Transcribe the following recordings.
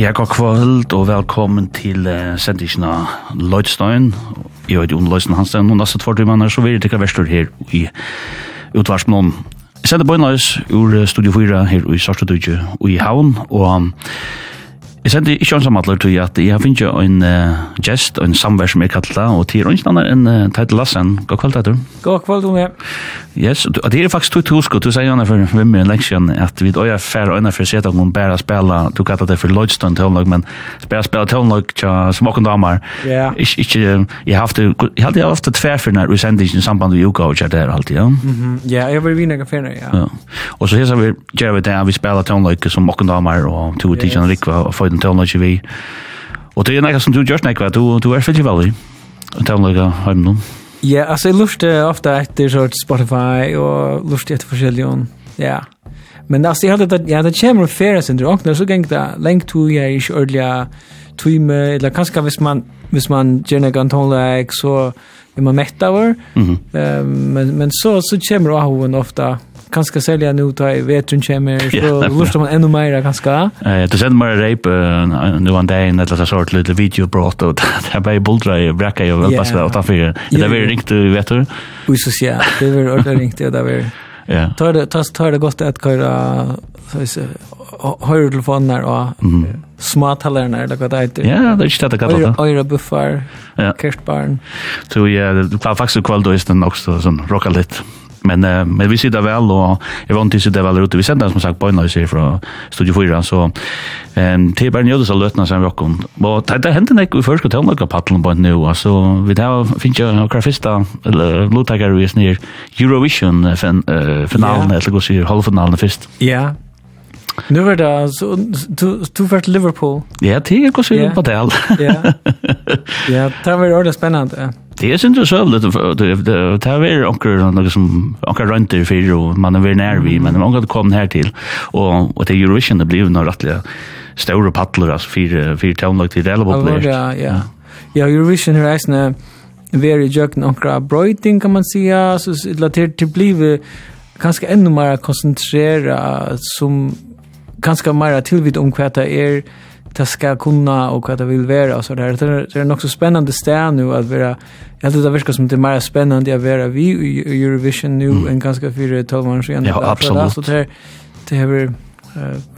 Ja, god kvöld og velkommen til uh, sendisjen av Lloydstein. Jeg heter Jon Lloydstein Hansen, og nesten tvart i mann så vil jeg tikkert verstur her i utvarsmålen. Jeg sender på en løs ur Studio 4 her i Sarstadøyge og i Havn, og um, Jeg sendte ikke ansammattler til at jeg har finnet en uh, gest, en samvær som jeg kallet og til rundt andre en uh, Teitel Lassen. God kveld, Teitel. God kveld, Unge. Yes, og det er faktisk to to og du sier Anna for hvem er leksjon, at vi er færre øyne for å se at hun bare spiller, du kallet det for Lloydstone tøvnlag, men bare spela tøvnlag til smaken damer. Ja. Ikke, ikke, jeg har haft, jeg har haft tverfinner i sendingen i samband med uka og kjær der alltid, ja. Ja, jeg var i vinner kaféer, ja. Og så her vi gjør vi det, vi spela tøvnlag som smaken damer, og to tidsjene rikva, og en tonløyke vi. Og det er nekka som du gjørs nekva, du, du er fyllt i veldig, en tonløyke heimen om. Ja, altså jeg lurte ofta etter sort Spotify og lurte etter forskjellige, ja. Men altså jeg hadde det ja det kommer fair sen det och så gäng det länk to ja i ordliga timme eller kanskje hvis man hvis man gärna kan tala så er man mett av mätt över. Ehm men men så så kommer det ofta kanskje sälja nu da jeg vet hun kommer, så lurer man ännu mer ganska. Eh det sender meg reip nu en dag, et eller sort lille videobrott, og det er bare boldre i brekka og velpass det, og ta fyrir. Det er veldig ringt, vet du? Ui, så ja det är ordentligt ringt, det där veldig. Ja. Tar det tar det gott att köra så så hör telefoner och smarttalarna eller vad det heter. Ja, det är inte det kallat. Öra buffar. Ja. Kirschbarn. Så ja, det var faktiskt kväll då är det också sån rocka lite. Men eh, men vi sitter väl och jag vant til sitter väl ute. Vi sender som sagt på när vi fra från Studio 4 så ehm till bara njöda så lötna sen rock om. og det det hendte när vi först skulle ta några på nu altså vi där finns ju några första låtagare vi snir Eurovision finalen eller går sier halvfinalen först. Ja. Nu var det så du du vart Liverpool. Ja, det går sig på det. Ja. Ja, det var ordentligt spännande. Det är synd så lite det det har varit onker, något som onker runt där og man är när vi men onkel kom här till och och det Eurovision det blev några rättliga stora paddlar alltså fyra fyra tonlag till relevant populært. Ja, ja. Ja, Eurovision är nästan very jock några brøyting, kan man säga så relaterat till blive ganska ännu mer koncentrera som ganska mer tillvid om kvätta är er, det ska kunna och vad det vill vara och så där. Det är, det är också spännande stäv nu att vara jag tror det verkar som det är mer spännande att vara vi i Eurovision nu mm. än ganska fyra 12 år sedan. Ja, absolut. Så det det är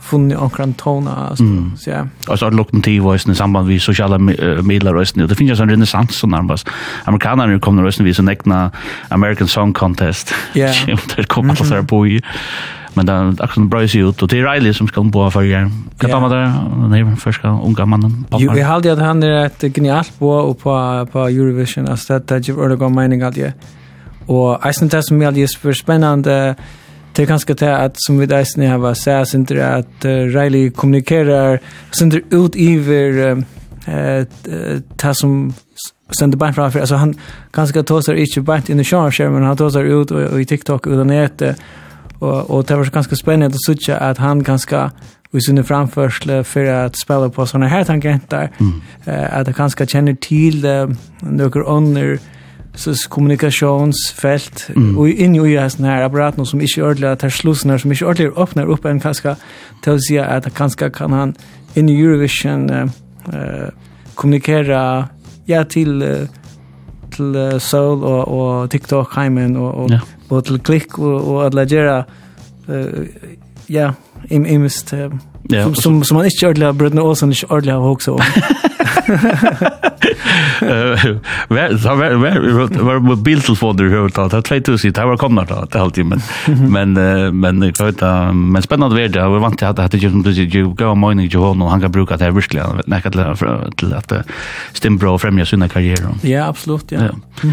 funnit omkring tona alltså mm. så ja. Alltså att lokomotiv voice i samband med sociala medier och det finns en renaissance så närmast. Amerikanerna kommer nu rösten vi så egna American Song Contest. Ja. Det kommer att vara på i Men det er akkurat bra sig ut och det är Riley som ska bo för igen. Kan tar med der, den första unga mannen. Jo, jeg halte att han är ett genialt bo och på på Eurovision. Altså det, det that you were mening mining out Og Och synes det som er just för spännande det kanske det att som vi där sen har så synes det att Riley kommunikerar syns ut över eh ta som sender bara framfor, alltså han ganska tåser ikke bara in the shower men han tåser ut och i TikTok och nätet Och og det var så ganska spännande att se att han ganska i sin framførsel för att spela på såna här tankar där mm. eh att det kjenner til till noen under så kommunikationsfält mm. och in i det här apparaten som inte ordentligt tar slussar som inte ordentligt öppnar upp en ganska till att säga kanske kan han in i Eurovision eh, uh, kommunicera ja till uh, til uh, Soul og, og TikTok heimen og, og, ja. og til Klikk og, og at lagera uh, ja, im, imist uh, Ja. Som, som, som man ikke ordentlig har brødene og som ikke ordentlig har hoksa om. Det var, var mobiltelefoner i høyre tatt, det var 2000, det var kommet da, det halvtid, men, men, men, men spennende verd, jeg var vant til at det ikke som du sier, jeg gav mening til hånden, og han kan bruke det her virkelig, nekka til at Stimbro fremja sina karriere. Ja, absolutt, ja. ja.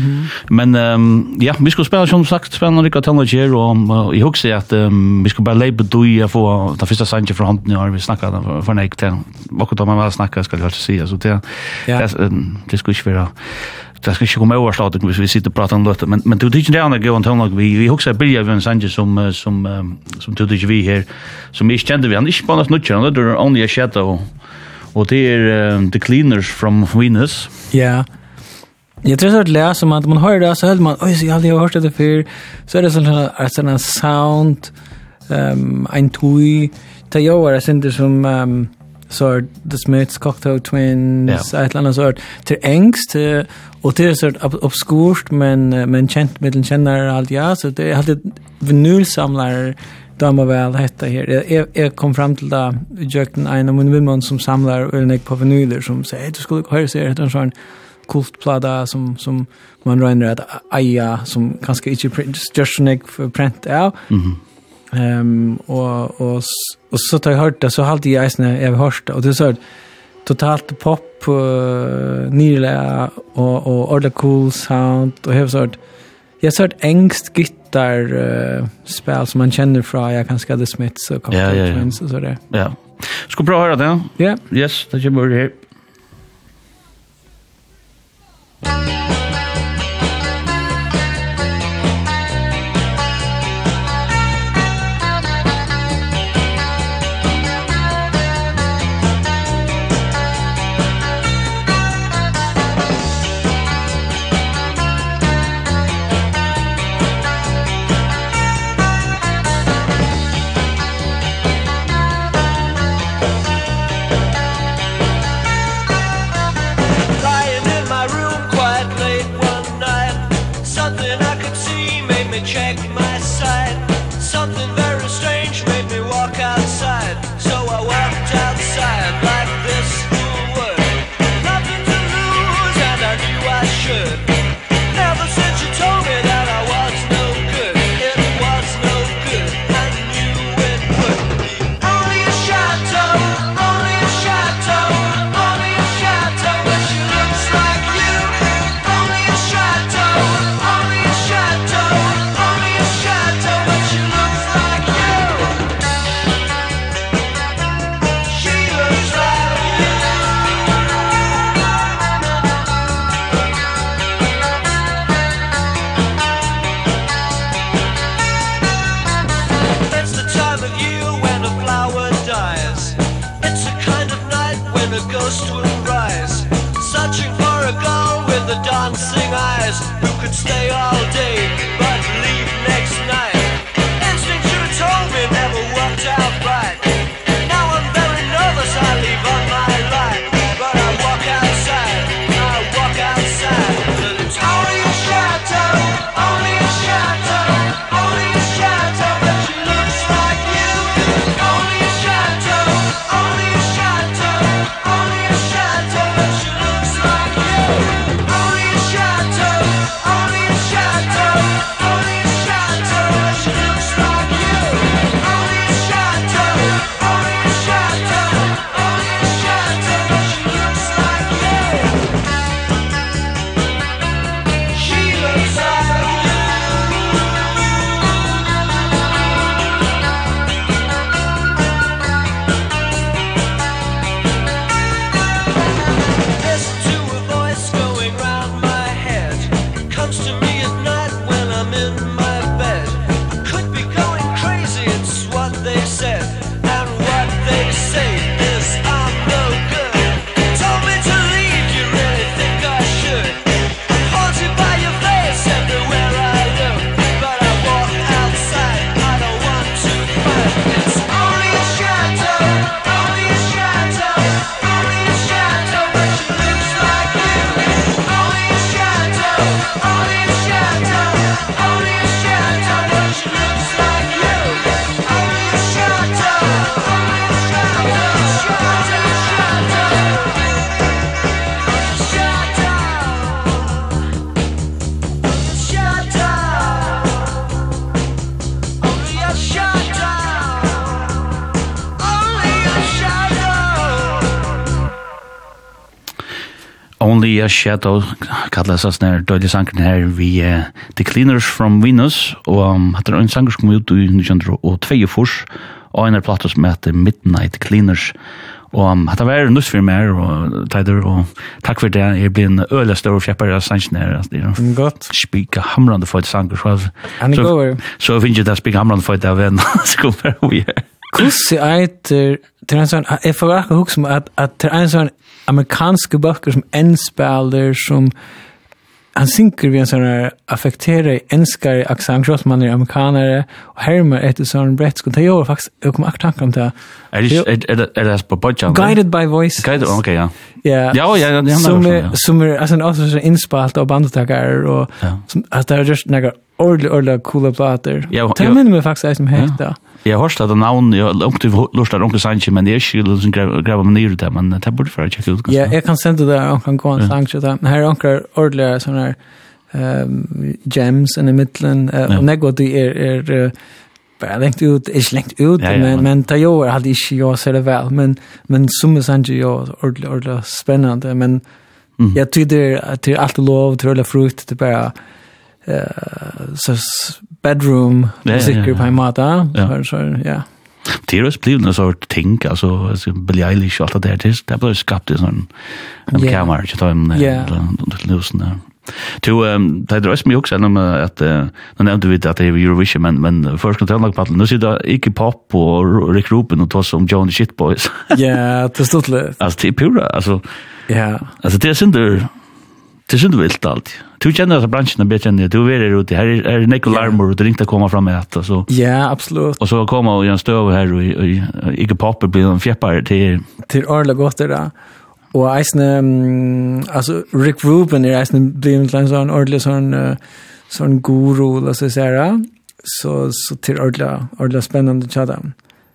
Men, um, ja, vi skulle spela, som sagt, spennende rikka til og jeg husker at um, vi skulle bare leibe du i å få det første sannsje fra hånden, år vi snakket om for nek til vad då man var skal jeg jag si så det ja. det det skulle ikke være det skulle ikke komme over slått hvis vi sitter og prater om det men men du tykker det er noe gånt hon vi vi också bilder vi en sange som som som du tykker vi her som är kjente vi han är på något nutchen det är only a shadow og det er um, the cleaners from Venus ja Jeg tror så att läsa som att man hör det så hör man oj så jag har hört det förr så är det sån här sån sound ehm um, en tui det jag var inte som um, så The Smiths Cocktail Twins ja. et eller annet sort till ängst og til sort obskurt men men kjent med den känner ja så det hade vinylsamlare må väl hette här. Jeg, jeg kom fram till det jökten en av min vimman som samlar ölnäck på vinyler som säger du skulle höra sig en sån kultplada som, som man röjner at aja som kanske print, just sånn jeg för print av. Mm -hmm Ehm och och och så tar jag hört det så halt i isen jag har hört och det så totalt pop uh, nyla och och all the cool sound och har hört jag har hört ängst gitarr uh, spel som man känner från jag kanske The Smiths och kommer ja, ja, ja. och så där. Ja. Ska prova höra det. Ja. Yeah. Yes, det kommer här. Thank you. ghost will rise. Searching for a girl with the dancing eyes Who could stay all day but leave Maria Shadow kallar seg snær døylig sangen her vi uh, The Cleaners from Venus og um, hatt er en sanger som kom ut i 1902 og en er platt som heter Midnight Cleaners. Og um, hatt er vært nuss for meg, og teider og takk for det jeg blir en øyla større fjepper av sangen her det er godt spika hamrande for et sanger så, så, så finner jeg det spika hamrande for et av en så kommer vi her. Kussi eiter, til en sånn, jeg får akkur hukk som at, at til en sånn amerikanske bøkker som enspiller, som han synker vi en sånn affektere enskare aksang, sjås man er amerikanere, og hermer etter sånn bretsk, og det gjør faktisk, jeg kommer akkur tanker om det. Er det, er det, er det på bodjan? Guided by Voices. Guided, ok, ja. Ja, ja, ja, ja, som er, som er, altså, en også sånn innspalt av bandetakar, og, ja. som, altså, det er just nægge ordelig, ordelig, coole plater. Ja, ja. Det minner meg faktisk, jeg som heter, ja. Jeg har hørt at navn, jeg har langt til lort av Onkel Sanchez, men jeg er ikke liksom grava meg nyr det, men det burde for å tjekke ut. Ja, jeg kan sende det Onkel Gåan Sanchez, men her er Onkel ordentligere sånne her gems i middelen, og negå det er bara lengt ut, ikke lengt ut, men, men det jo er aldri ikke jeg ser det vel, men, men som er Sanchez jo ordentlig, ordentlig spennende, men jeg tyder til alt lov, til alle frukt, det bare, så bedroom musiker på en måte. Ja. Så, ja. Det är ju blivit en sort ting, alltså så Billie Eilish allt det där det blev skapat en en kamera ta en lösen där. Du ehm det drös mig också om att nu nämnde vi att det är Eurovision men men först kan jag nog prata nu ser det inte pop och Rick Rubin och toss om John Shit Boys. Ja, det stod lätt. Alltså det är pura alltså. Ja. Alltså det är synd det är synd vilt allt. Du kjenner altså bransjen bedre enn det. Du er ute, her er, er nekko larmer, og det ringte å komme fram med dette. Så. Ja, absolutt. Og så kommer og en Støv her, og, og, og ikke papper blir en fjepper til... Til Arla godt er det. Og eisne, um, altså Rick Rubin er eisne blir en sånn ordentlig sånn, uh, sånn guru, la oss si her, så, så til ordentlig, ordentlig spennende tjada.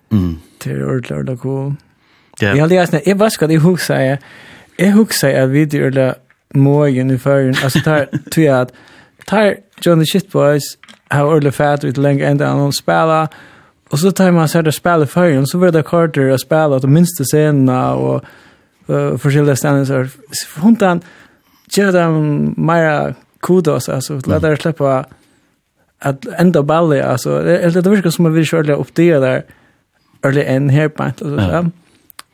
Mm. Til ordentlig, ordentlig cool. Ja. Jeg har aldri eisne, jeg bare skal det hukse, jeg, jeg hukse at vi til ordentlig mågen i färgen. Alltså tar tror jag att tar John the Shit Boys har ordet fat ut länge ända han spela och så tar man så där spela färgen så blir det kortare att spela att minst scenerna och uh, förskilda ställen så hon han ger dem mer kudos alltså låt det släppa att ända ballet alltså det det verkar som att vi körde opp det der, eller en här på ja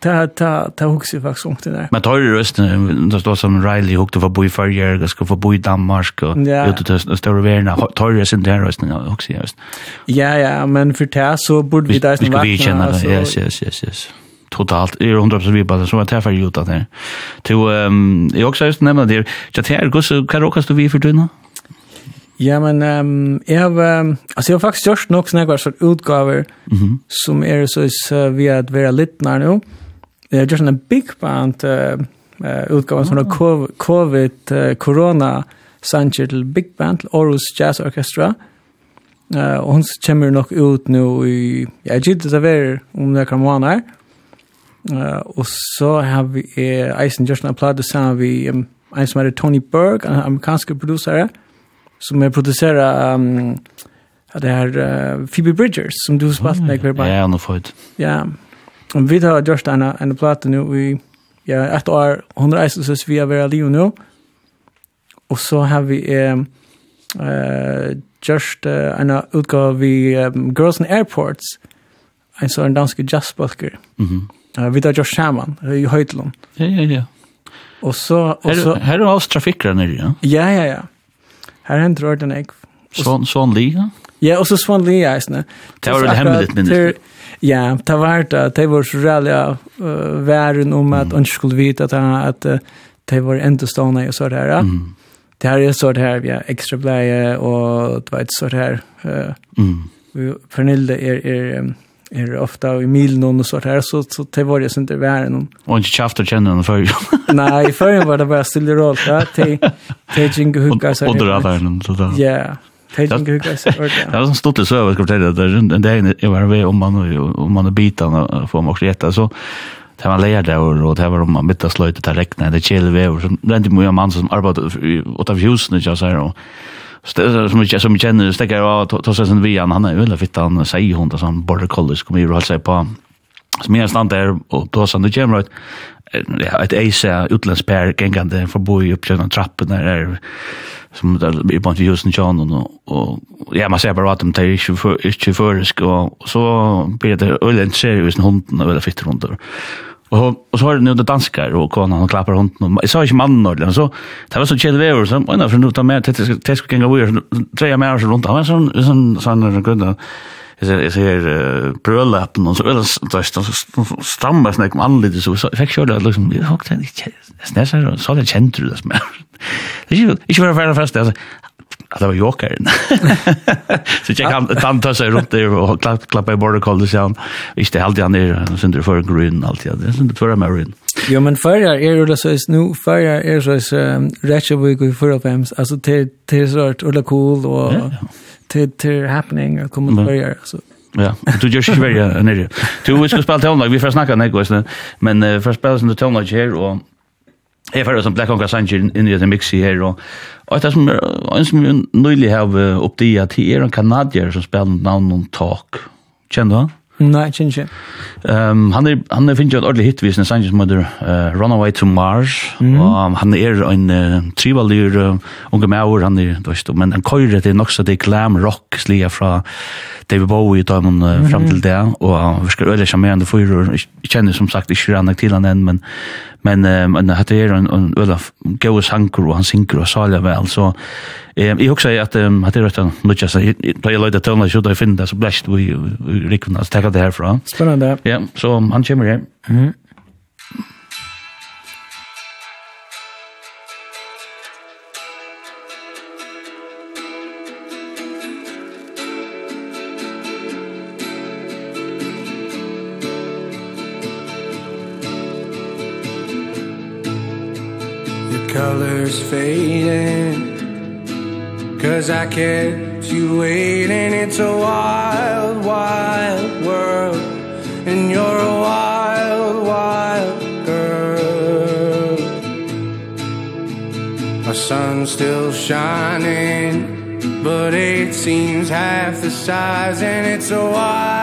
ta ta ta hugsi faktisk om det der. Men tar ju rösten det står som Riley hukte för bo i förr ska få bo i Danmark och ut det stora värna tar ju sin där rösten huxi just. Ja ja, men for det så borde vi där snacka. Vi känner det. Yes yes yes yes totalt är 100% vi bara så att jag får för Utah där. Till ehm jag också just nämna det. Jag tänker gå så kan rokas du vi för tunna. Ja men ehm jag har alltså jag har faktiskt gjort några såna här utgåvor som är så is vi att vara lite när nu det är just en big band uh, utgåvan som har covid uh, corona sanger till big band Aarhus Jazz Orchestra. Eh och hon kommer nog ut nu i jag gillar det där om det några månader. Eh och så har vi eh, Eisen just en platta som vi um, en som heter Tony Berg, en amerikansk producer som är producerar um, det här uh, Phoebe Bridgers som du har spelat med. Ja, nu får fått. Ja, vi har gjort en, en plate nå i ja, ett år, hun reiser vi via Vera liv nå. og så har vi eh, eh, gjort uh, en utgave vi um, Girls in Airports, en sånn dansk jazzbalker. Mm -hmm. uh, vi har gjort sammen i Høytlund. Ja, ja, ja. Og så... Og så her, her er også trafikkere nere, ja? Ja, ja, ja. Her hender ordene jeg. Svan, Svan Lee, ja? Ja, og så Svan Lee, ja, Det var det hemmeligt, minnes Ja, det var det. Det var så rævlig uh, væren om at han skulle vite at, at uh, det var enda stående og så der. Mm. Det her er så det her, ja, ekstra bleie og det var et så det her. Uh, mm. Pernille er, er, er ofta i milen och sånt här så så det var det sånt där var. Och inte chaft att känna den för. Nej, förrän var det bara stilla roll där till till jinga hugga så. Och dra så där. Ja. Tejning huggas. Det var som stod till söver skulle säga att den dagen jag var med om man om man är bitarna får man också äta så det var lejer där och det var om man mitt slöjt där räkna det chill väv så rent ju en man som arbetar åt av husen jag säger då. Så som jag som känner stäcker jag tar sig sen vi han är väl fittan säger hon där som border collie kommer ju hålla sig på. som jag stannar där och då så det kommer ett eisa utlandspär gängande förbi upp genom trappen där som där i bant i husen John och och ja man ser bara att de tar ju för inte för och så blir det ölen seriös hunden eller fitter runt Och och så har det nu det danskar och konan och klappar hunden. Jag sa inte mannen ordentligt så det var så kjede vever så ena för nu ta med till till ska gå vi tre mer runt. Han sån sån sån grunda jag ser bröllappen och så eller så stammar snack om anledning så så fick jag det liksom vi har tänkt inte snäsar så det känt du det mer. Det är ju inte vara färdig fast altså att det var jokern. så jeg kan ta ta seg rundt der og klapp klappa i border call så han inte helt han er, är synd för grön alltid. Det är for för Marin. Jo men förra är det så är nu förra är så är rätt så vi går för upp alltså till till sort och cool och till till happening och kommer att börja så Ja, du gör sig väl nere. Du vi ska spela tonlag, vi får snacka när går. Men uh, för spela som tonlag här och Jeg får som Black Hawk Sanchez inn i det mixi her, og, og det som er en som nyligen har uppdaterat det er en kanadier som spiller navn om talk. Kjenner du han? Nei, ikke ikke. Um, han, er, han er finnes jo et ordentlig hitvis, en sang som heter uh, Runaway to Mars. Mm. Og um, han er en uh, trivalig uh, unge maur, han er, du vet, men han køyre til nok så det glam rock slia fra David Bowie da man uh, fram til det. Og han uh, virker øyelig sjarmerende fyrer. Jeg kjenner som sagt ikke rannak til han enn, men, men um, men det är en en öla goa sanker och han synker og sälja vel så ehm jag också att um, hade rätt att lucka så då jag lade tona så där finna så blast vi rycknas ta det härifrån spännande ja så han kommer hem mhm. kept you waiting. It's a wild wild world and you're a wild wild girl. Our sun's still shining but it seems half the size and it's a wild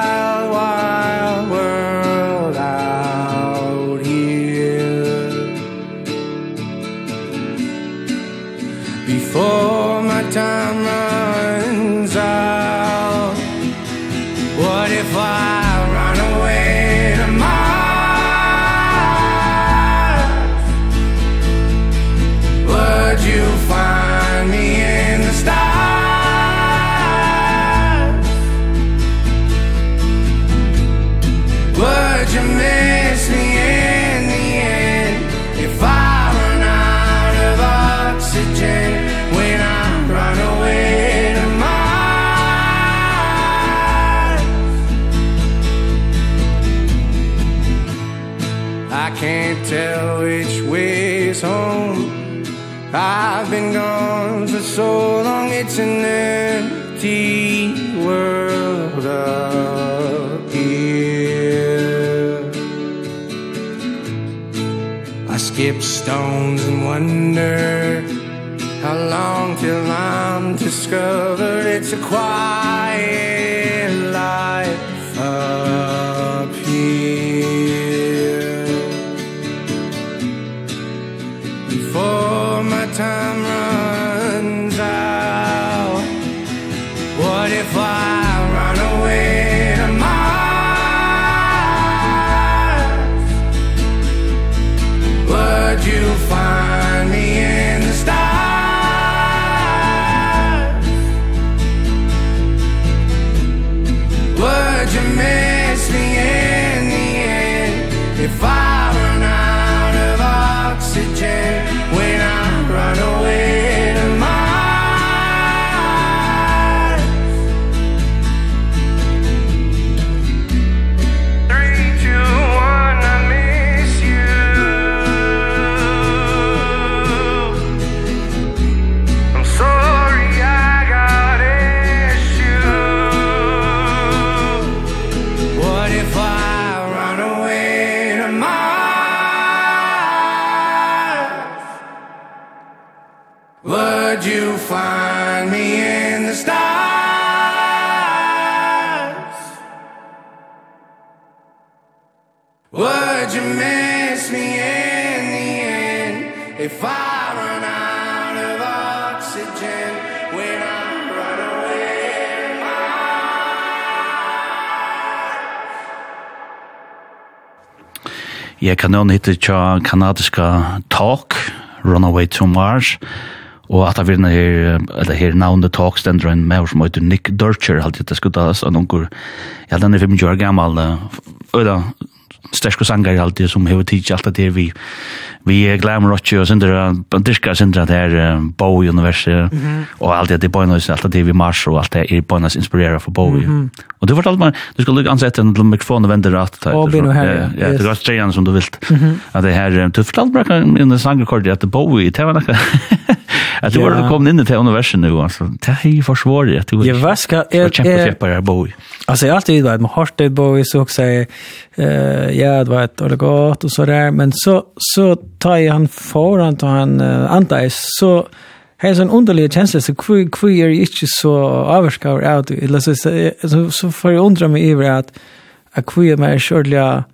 discovered it's a quiet Would you miss me in the end? If I run out of oxygen When I run away. Jeg kan nå hitte tja kanadiska Talk, Runaway to Mars, Og at det er her, eller her navnet Talk, stender en med som heter Nick Durcher, alltid det skuddas, og noen, ja, den er 25 år gammel, og da, sterske sanger alltid som har tid alt det vi vi glamour och och sen där diska sen där där Bowie universe och allt det på något allt det vi mars och allt det är på något inspirerat för Bowie. Och det vart allt man du ska lucka ansett en mikrofon och vända rätt där. Ja, det går strängen som du vill. Att det här du förstår bara en sångerkord att Bowie det var något Att du var kom in i det universum nu alltså. Det är ju försvårat att du. Jag vet ska är kämpa för bo. Alltså jag alltid varit med hårt det bo så också eh ja det var ett och det gott och så där men så så tar jag han föran tar han antar så Hej sån underlig känsla så kvui kvui är inte så avskar ut eller så så så får jag undra mig över att att kvui är mer skörliga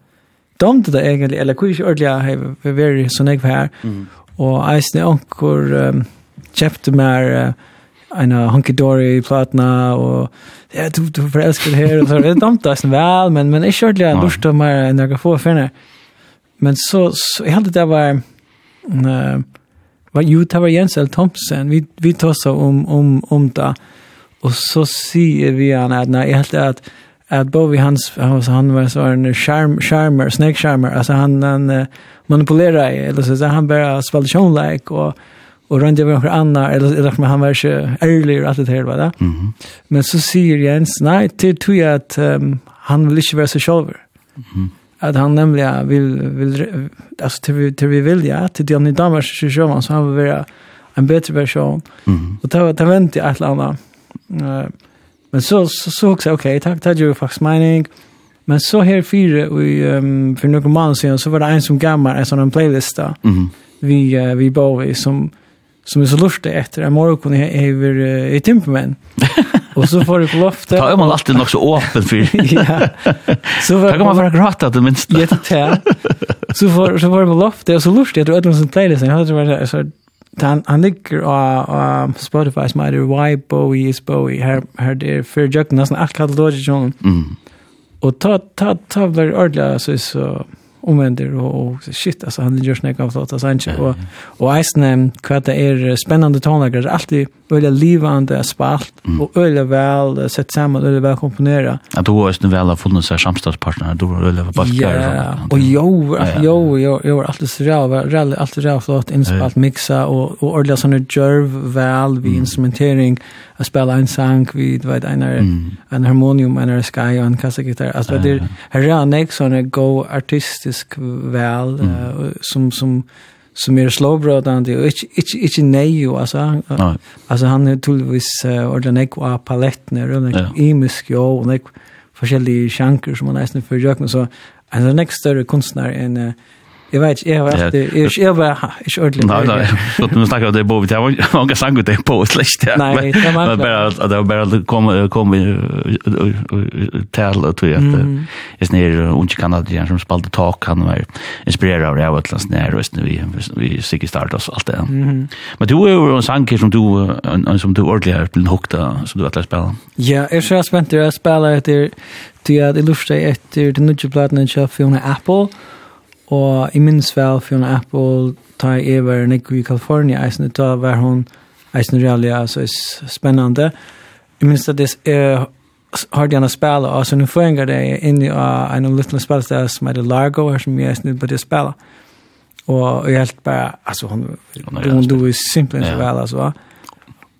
dömde det egentligen eller kvui är har vi varit så nägg här och eisne um, köpte mer en hunky dory platna och ja du du förälskar det här och så det dumt det väl men men är short lär lust att mer några får finna men så, så jag hade det var eh var ju var Jens L. Thompson. Vi vi tossa om om om det och så ser vi han att när jag helt att att Bowie hans hans han var så en charm charmer snake charmer. Alltså han han manipulerar eller så han bara spelade show like och och rönde med några andra eller eller men han var så ärlig att det här var det. Mm. Men så säger Jens nej till tror jag att um, han vill inte vara så själv. Mm. Att han nämligen vill vill alltså till vi till vi vill ja till de damer så kör man så han vill vara en bättre version. Mhm. Och ta ta vänt i ett annat. Men så så så också okej tack tack ju faktiskt mening. Men så här fyra och um, för några månader sedan så var det en som gammal en sån en playlista. Mm. Vi uh, vi bor i som som är så lustig efter en morgon är över i timpermän. Och så får du på loftet. Ta man alltid nog så öppen för. ja. Så var kan man vara gråta det minst. Ja, det Så får så var det på loftet och så lustig att du ödmar playlist. Jag hade varit så han han ligger på Spotify som heter Why Bowie is Bowie. Här här det är för jag nästan allt katalogen. John. Mm. Och ta ta ta väl ordla så så omvänder och, och shit alltså han gör snäck av flott alltså inte och och Eisen kvart det är spännande tonläggare alltid öliga livande spalt och öliga väl sett samman öliga väl komponera. Att då är det väl har funnits sig samstadspartner då öliga balkar ja och jo jo jo jo alltid så jävla alltid så flott inspalt mixa och och öliga såna jerv väl vi instrumentering att spela en sang vid vad en mm. en harmonium en sky och en kassagitarr alltså det är här är en näck såna go artistisk väl uh, som som som är slowbrodande och inte inte inte nej alltså no. alltså han är tullvis uh, ordentligt på paletten och en imisk jo och nek forskjellige sjanker som man nesten försöker med så en next större konstnär än Jeg vet ikke, jeg var efter, jeg er bare, ikke ordentlig. Nei, nei, så du snakker om det på, det var mange sang ut det på, slett ikke. Nei, det var bare, det var bare at kom, kom til, tror jeg, at jeg snir, unge kanadien som spalte tak, han var inspireret av det, av et eller annet snir, og vi sikkert startet oss, alt det. Men du er jo en sanger som du, en som du ordentlig har blitt av, som du har til å. Ja, jeg er så spent til å spille etter, til at jeg lurer etter den nye platene til Fiona Apple, Og i minns vel Fiona Apple ta i Ever Nico i Kalifornien, eisen ut av hver hun, eisen reallig, altså er spennende. Jeg minns at det er har de spela, og så nu får jag det in i en liten spelsted som heter Largo, her som jeg eisen på det spela. Og jeg helt bare, altså hon, hon, du er simpelthen så vel, altså.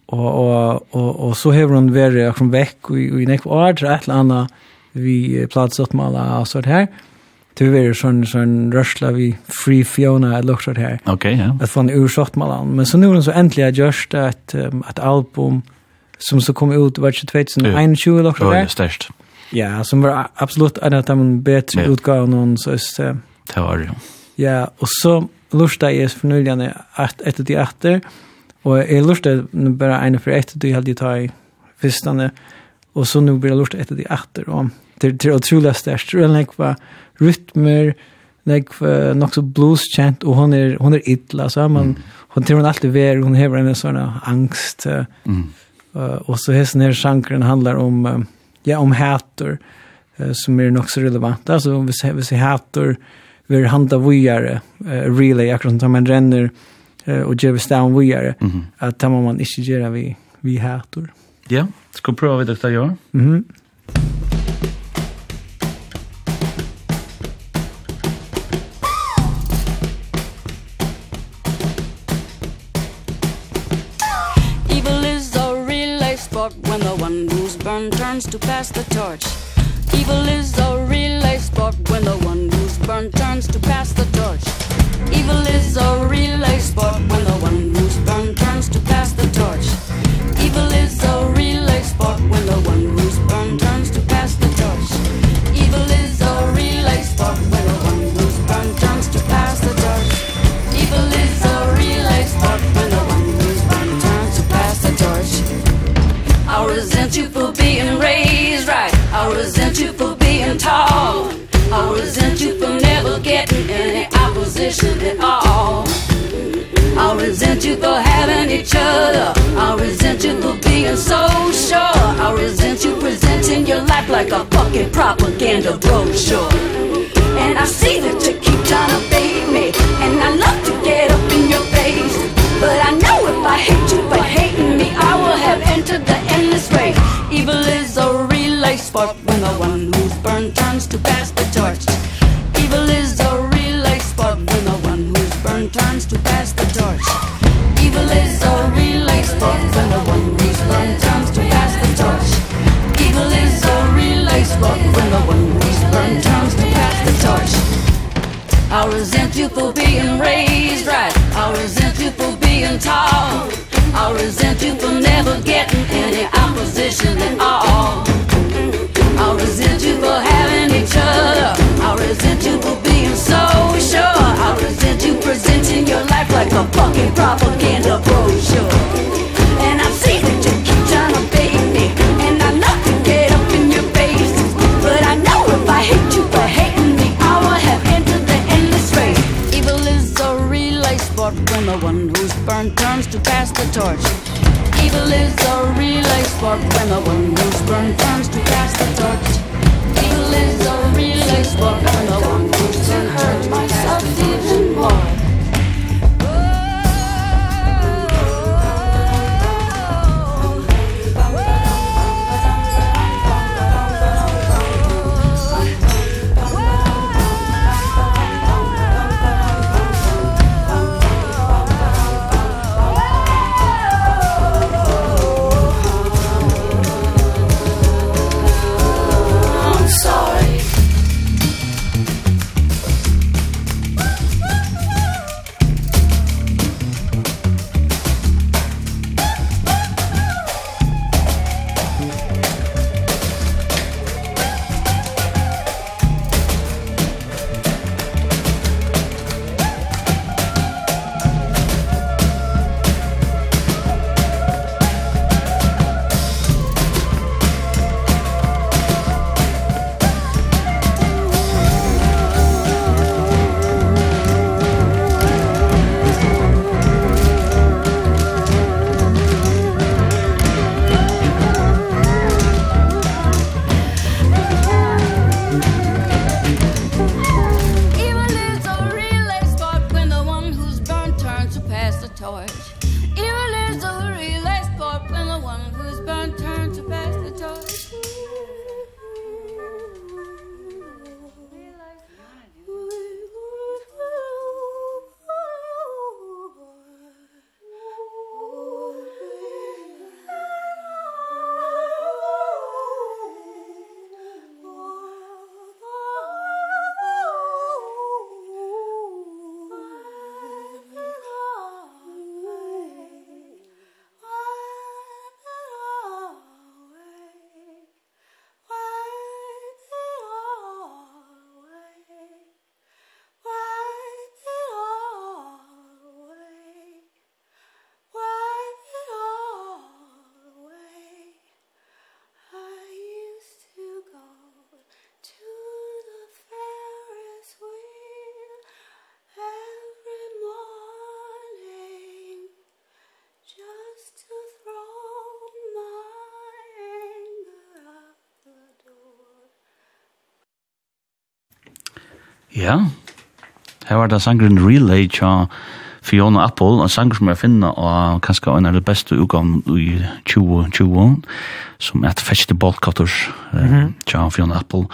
Og, og, og, og så hever hun vært akkurat vekk, og i nekvar, et eller annet, vi platt sått med alle, og sånt her. Og det var sånn, sånn rørsla vi free Fiona att lukta det här. Okej, okay, ja. Att från ursatt malan. Men så nu så äntligen gjørst et, um, et album som så kom ut var 2021 lukta det. Ja, störst. Ja, som var absolutt en av de bedre ja. utgåvorna någon så er det Det var det. Ja, og så lustade jeg for nyligen at etter de etter, og jeg lustade bare en for etter, ett hadde hade jag i fyrstene, og så nu blir jeg lustade etter de etter, og det det är otroligt starkt. Och like likva rytmer likva nog så blues chant och hon är hon är illa så man hon tror hon alltid ver hon har en sån angst mm. uh, och så hästen när sjankren handlar om uh, ja om hator uh, som är nog så relevant alltså om vi ser vi ser hator vi handlar vidare uh, really akkurat som man ränner uh, och ger down vidare mm. att man man inte gör vi vi hator ja ska prova vi det där gör mhm mm chance to pass the torch. Evil is a relay sport when the one who's burned turns to pass the torch. Evil is a relay sport when the one who's burned turns to pass the torch. Evil is a relay sport when the one who's burned turns to pass the torch. Evil is a relay sport when the one who's burned turns to pass the torch. Evil is a relay sport when the one who's burned turns to pass the torch. I resent you for right. I resent you for being tall. I resent you for never getting any opposition at all. I resent you for having each other. I resent you for being so sure. I resent you presenting your life like a fucking propaganda brochure. And I see that you keep trying to bait me. And I love to get up in your face. But I know if I hate you, I spark when the one who's burned turns to pass the torch. Evil is a real life spark when the one who's burned turns to pass the torch. Evil is a real life spark when the one who's burned turns to pass the torch. Evil is a real life spark when the one who's burned turns to pass the torch. I resent you for being raised right. I resent you for being tall. I resent you for never getting any opposition at all. I resent you for having each other I resent you for being so sure I resent you presenting your life like a fucking propaganda brochure. And I've seen that you keep trying to bait me. And I love to get up in your face. But I know if I hate you for hating me I will have entered the endless race. Evil is a relay sport. When the one who's burned turns to pass the torch evil is a relay life spark when the one who's burned turns to pass the torch evil is a relay life spark when the one who's been hurt myself even Ja, her var det sangren Relay tja Fiona Apple, en sanger som jeg finner og kanskje en av de beste utgaven i 2020, som er et fetchte bolkatters mm -hmm. tja Fiona Apple.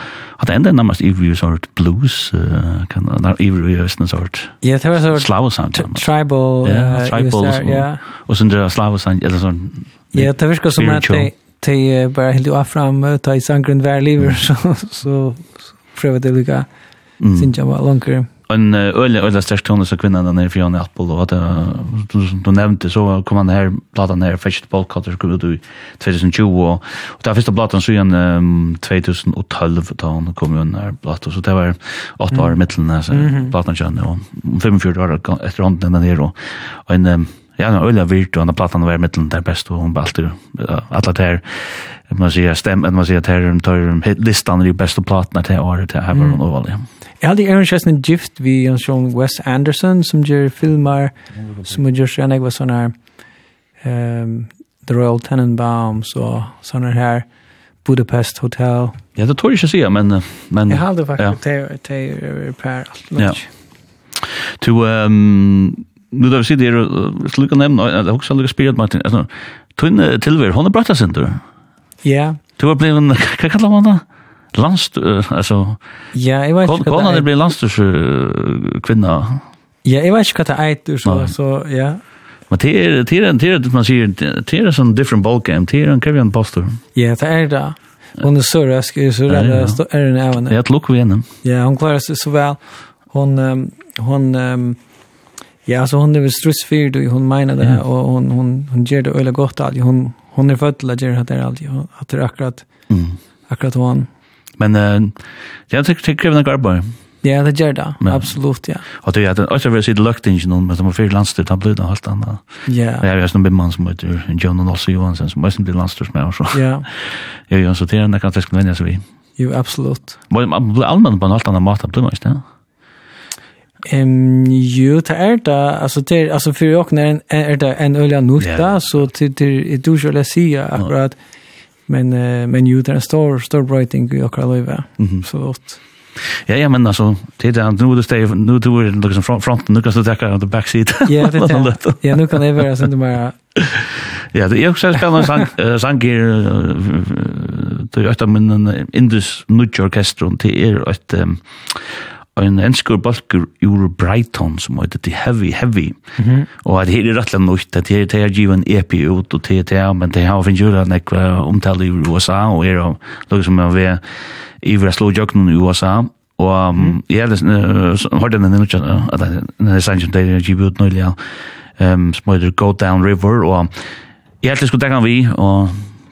At det enda er nærmest ivrig sort blues, kan det være ivrig sort Ja, det var sort slavosang. Tribal. Ja, tribal. Og sånn det slavesang, eller sånn Ja, det virker som at det de bara helt ju fram ta i sangren värliver så så prövar det lika mm. synes jag var langer. En öle öle størst tone så kvinnan den er fra Janne Apple, og du, du nämnde så kom han här platan her, Fetched ball cutter skulle du 2020, och og det er platan så igen um, 2012, då han kom ju när platan, så det var 8 år i midtelen, så mm -hmm. platan kjønne, og 45 år etter hånden den där og, en, um, ja, en öle virt, och den platan var mitten där bäst och hon alltid, alla där man sier, stem, man ser att här tar listan är ju bästa platene till året, till här var hon overlig. Jag hade Aaron Chesney gift vi en sån Wes Anderson som gör filmer som gör såna jag var såna ehm The Royal Tenenbaums så såna här Budapest Hotel. Ja, det tror jag inte säga men men Jag hade faktiskt ja. te te repair allt. Ja. To ehm nu då sitter jag slukar nämna har också lika spirit Martin. Alltså tunn tillver hon har brattat sen du. Ja. Du har blivit vad kallar man det? Landst, alltså Ja, jag vet ikke hva det er. Kona, det blir landsturs kvinna. Ja, jag vet inte vad det är så, så ja. Men det är det är det er, man sier, det är en sånn different ballgame, det är en Kevin pastor. Ja, det är det. Hon är så rask, är så rädd, är den även. Jag tror vi henne. Ja, hon klarar sig så väl. Hon, hon, ja, så hon är väl stressfyrd och hon menar det. Och hon, hon, hon gör det öle gott allt. Hon, hon är född till att göra det allt. Att det är akkurat, Mm. akkurat hon. Men uh, ja, det er krevende arbeid. Ja, det gjør det. Absolutt, ja. Og det er at også vil si det løkt ikke noen, men det var fire landstyr, han ble det alt annet. Ja. Og jeg har en bimman som heter John og Olse Johansen, som også blir landstyr som er også. Ja. Jo, jo, så det er en akkurat jeg skulle vende seg vi. Jo, absolut. Men man blir allmenn på en alt annet mat, blir man ikke det? Ehm ju det är det alltså det alltså för jag när en är det en öliga nutta så till till du skulle säga akkurat mm men uh, men ju det är där stor stor writing i Akra Löva. Så gott Ja, ja, men alltså, det är nu du steg, nu du är liksom front, fronten, nu kan du täcka the back seat. Ja, det är Ja, nu kan det vara sånt mer. Ja, det är också spännande sang sang sanger det är av min Indus Nudge orkestron, det är ett en enskur balkur ur Brighton som heter The Heavy Heavy. Mm. Og at her er rettelig nøyt, at her er givet en EP ut og TTA, men det har finnes jo en ekva omtale i USA, og er av noe som er ved Ivra Slåjøknen i USA, og um, jeg har hørt den nøyt, at det er sannsyn det er givet ut nøylig, som heter Go Down River, og jeg heldig skulle dekke vi, og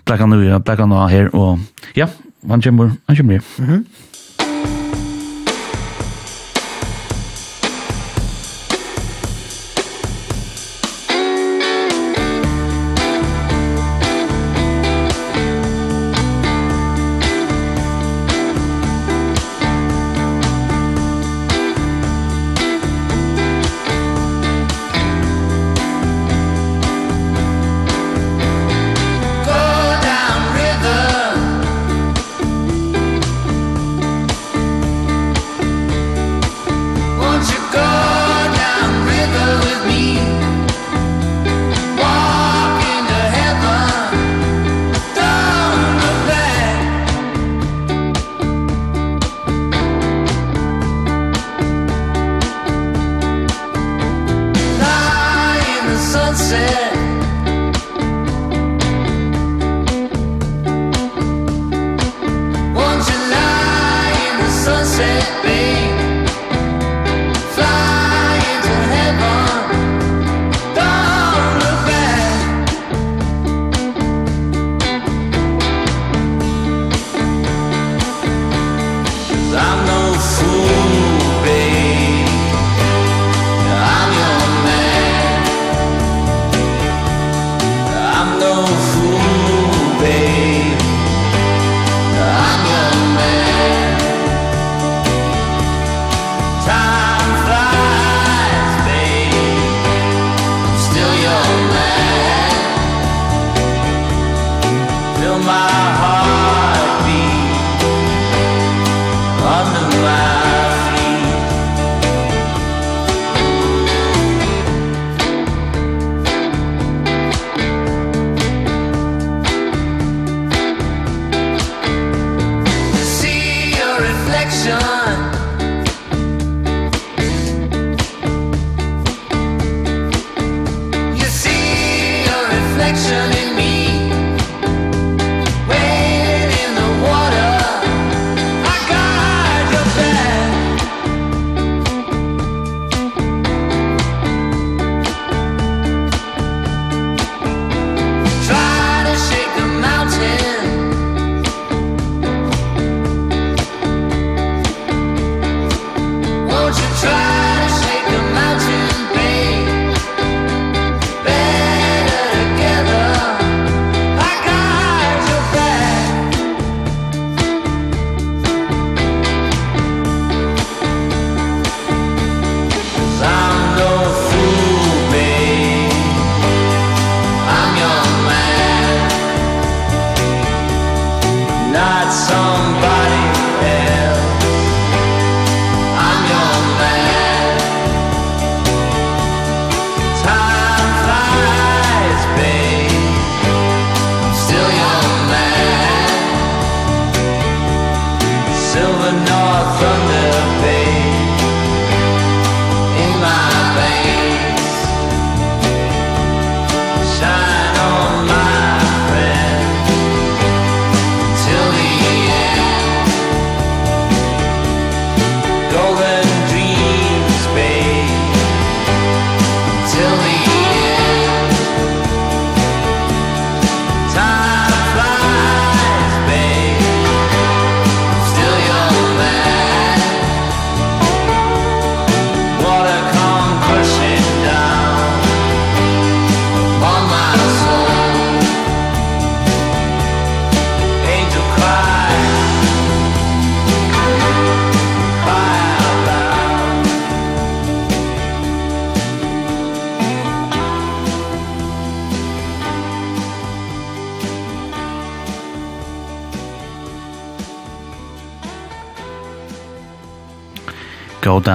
dekke nu ja, dekke nu her, og ja, han kommer, han kommer her. Mm.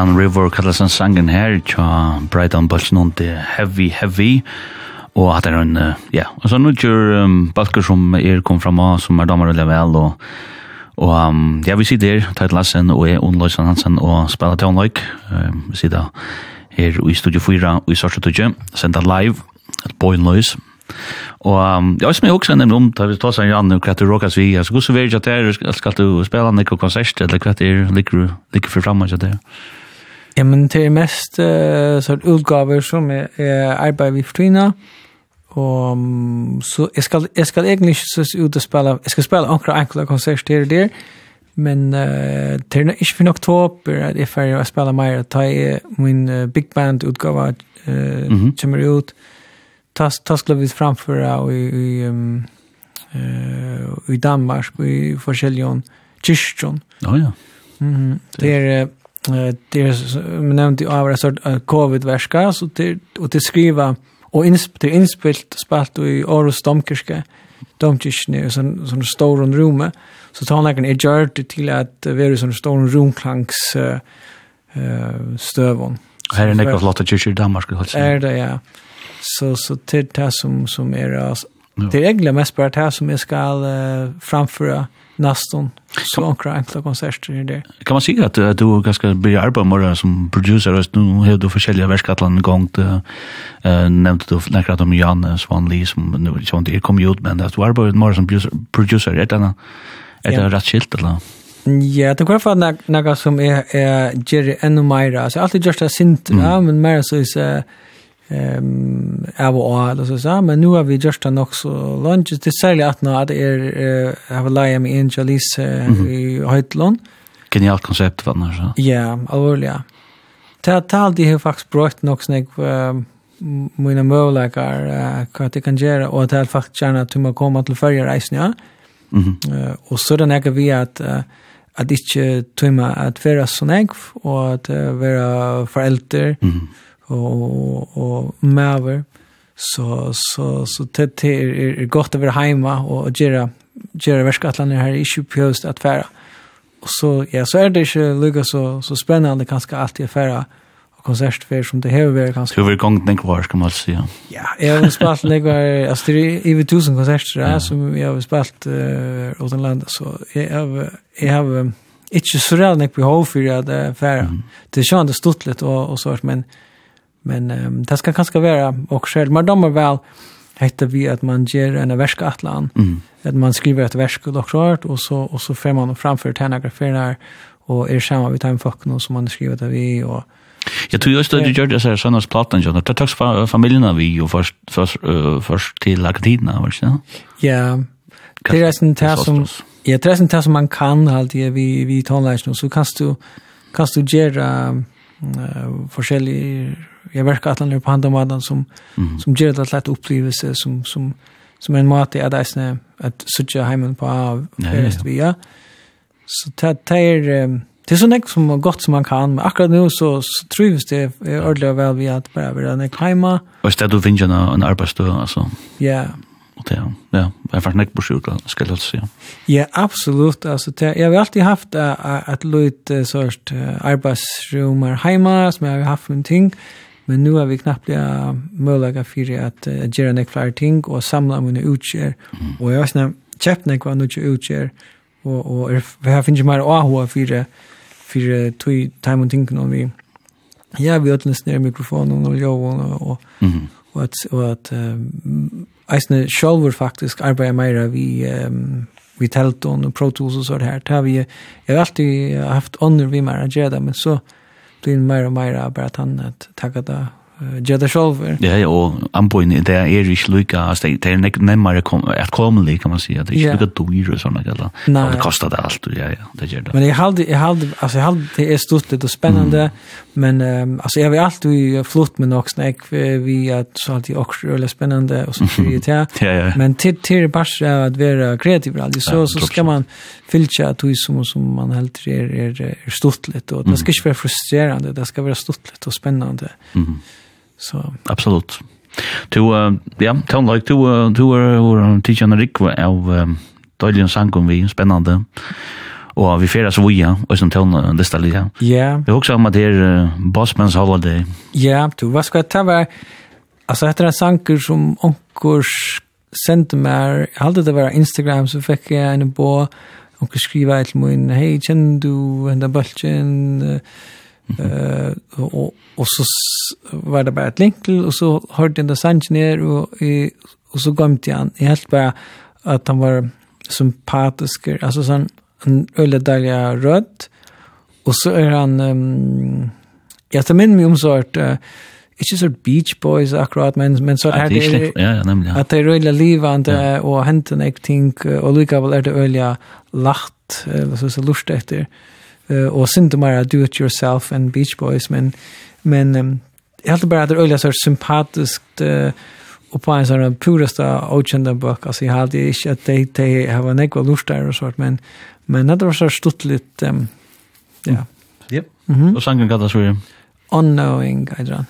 Down River kallas han sangen her, tja Brighton Bulsen on the Heavy Heavy, og at er en, ja, og så nu gjør um, balker som er kom fram av, som er damer og vel og, og um, ja, vi sitter her, Teit Lassen og er Ond Løysen Hansen, og spiller til Ond um, vi sitter her i Studio 4, og i Sartre Tudje, senda live, et Boyn Løys, Og um, jeg som jeg også nevner om, da vi tar seg an, hva du råkast vi, altså hvordan vil jeg at det er, skal du spille en konsert, eller hva det er, ligger du, liker for fremme til det? Ja, men det er mest uh, sånn utgaver som jeg, jeg arbeider vi fortvinner, og um, så jeg skal, jeg skal egentlig ikke se ut og spille, jeg skal spille akkurat enkle konsert her og der, men uh, det er ikke for oktober at jeg ferdig å spille mer, ta i min uh, big band utgave uh, mm -hmm. kommer ut, ta, ta skulle vi framføre og i, i, um, uh, i Danmark, i forskjellige kyrkjon. Ja, ja. Mm -hmm. Det er... Uh, det är men nämnt i av sort covid värska så det och det skriva och insp det inspilt spalt i Aros Domkirke domkyrkan sån sån stor rum så tar han en ejart till att vara sån stor rumklangs eh stövon. Här är Niklas Lotta kyrka i Danmark alltså. Är det ja. Så så till det som som är det regler mest bara det som jag ska framföra nästan så ankra enkla konserter i det. Kan man säga att, att du ganska blir arbeta med som producer och nu har du försäljare världskallan gång till äh, nämnde du näkrat om Jan Svanli som nu som det kom ut men att du arbetar med som producer är det är det rätt skilt eller? Ja, det går för några som är är Jerry Enomira. Alltså alltid just a ja, men mer så är ehm av och eller så så men nu har vi just en också lunch det säljer att när det är have a lie me in Jalis i Heitlon genialt koncept vad när så. Ja allvarligt ja. Ta tal det har faktiskt brått nog snägg mina möjligheter vad det kan göra och det jag faktiskt gärna att man kommer till förra reisen ja. Och så den är vi att att inte tumma att vara så nägg och att vara förälder mm -hmm og, og maver, så så så det det er, er godt å være hjemme og gjøre, gjøre värskatlan her, ikke pjøst at att Og så ja så er det ikke lugga så så spennende kanskje alltid att färra konsertfer som det har varit kanske. Hur gång den kvar ska man säga. Ja, jag har spelat några alltså det är ju tusen konserter ja. som jag har spelat uh, åt land så jag har jag har inte så redan behov för att färra. Mm. Det känns stort lite och och så, men Men um, det ska kanske vara og selv. men de är väl heter vi att man ger en verskatlan mm. att man skriver ett versk og doktorat, och så och så får man framför tärnagraferna och er sammen med time som man skriver av vi och Jag tror just att du gjorde så här sådana plattan, John. Det tog familjerna vi ju först, först, först till akademierna, var det Ja, det är nästan det som, ja, det är nästan det som man kan alltid vi, vi tonlärsna. Så kan du, kan du göra uh, forskjellige jag verkar att han är på handen med som mm. som ger det lätt upplevelse som som som en mat är det snä att söka hemmen på av först via. Så ta ta er Det är så näck som gott som man kan, men akkurat nu så, så trivs det ordentligt väl vi att bara vara näck hemma. Och istället du vinner en arbetsdag alltså. Ja. Och det, ja, jag är faktiskt näck på sjuka, ska jag säga. Ja, absolut. Alltså, det, jag har alltid haft ett lite sort arbetsrum hemma som jag har haft en ting. Men nu har vi knappt det möjliga för att uh, göra en fler ting och samla mina utgör. Mm. Och jag har snabbt köpt när jag inte utgör. Och, och er, vi har finnit mer AHA för för tog time och ting om vi ja, vi har ner mikrofonen och jag och, och, mm. och att, och att um, Eisne sjálfur faktisk arbeiða meira vi um, vi telton og Pro Tools og så här. har vi jag har alltid haft ånder vi mer att göra men så blir mer og mer bare at han att det Gjeda sjolver. Ja, ja, og anboin, det er ikke lykka, det er nemmare at komelig, kan man si, det er ikke lykka dyr og sånne, eller, og det kostar det alt, ja, ja, det gjør det. Men jeg halde, jeg halde, altså, jeg halde, det er stort litt og spennende, men, altså, jeg har alltid flott med nok snakk, vi er så alltid også røyla spennende, og så fyrir det, ja, ja, men til, til bare at være kreativ, så, så skal man fylltja at du som, som man helt er, er, er stort litt, og det skal ikke være frustrerende, det skal være stort litt og spennende. Mhm. Så absolut. Du ja, tell like du du or teacher en Rick av Dalian Sankum vi spännande. Og vi feras voja, og som tåna desta lida. Ja. Vi har også om at det er Bossmans Holiday. Ja, du, hva skal jeg ta var, altså etter en sanker som onkors sendte meg, jeg hadde det var Instagram, så fikk jeg en bo, og skriva et min, hei, kjenner du henda bølgen, uh, Eh och och så var det bara ett linkel och så hörde den sanch ner och i och så gömde jag han helt bara att han var sympatisk alltså sån en ölledalja röd och så är han um, jag tar min mig om sort uh, ikke så Beach Boys akkurat, men, men så er det, ja, ja, nemlig, ja. at det er øyla livande ja. og henten ek ting, og likevel er det øyla lagt, eller så, så lust etter uh, og synte mer do it yourself and beach boys men men um, jag hade bara det öliga så sympatiskt uh, och på en sån här puraste okända bok alltså jag hade inte att de de har en ekva lust där och sånt men men det var så stutt stuttligt um, ja. Mm. Yep. Mm -hmm. Och sangen kallas för Unknowing, I don't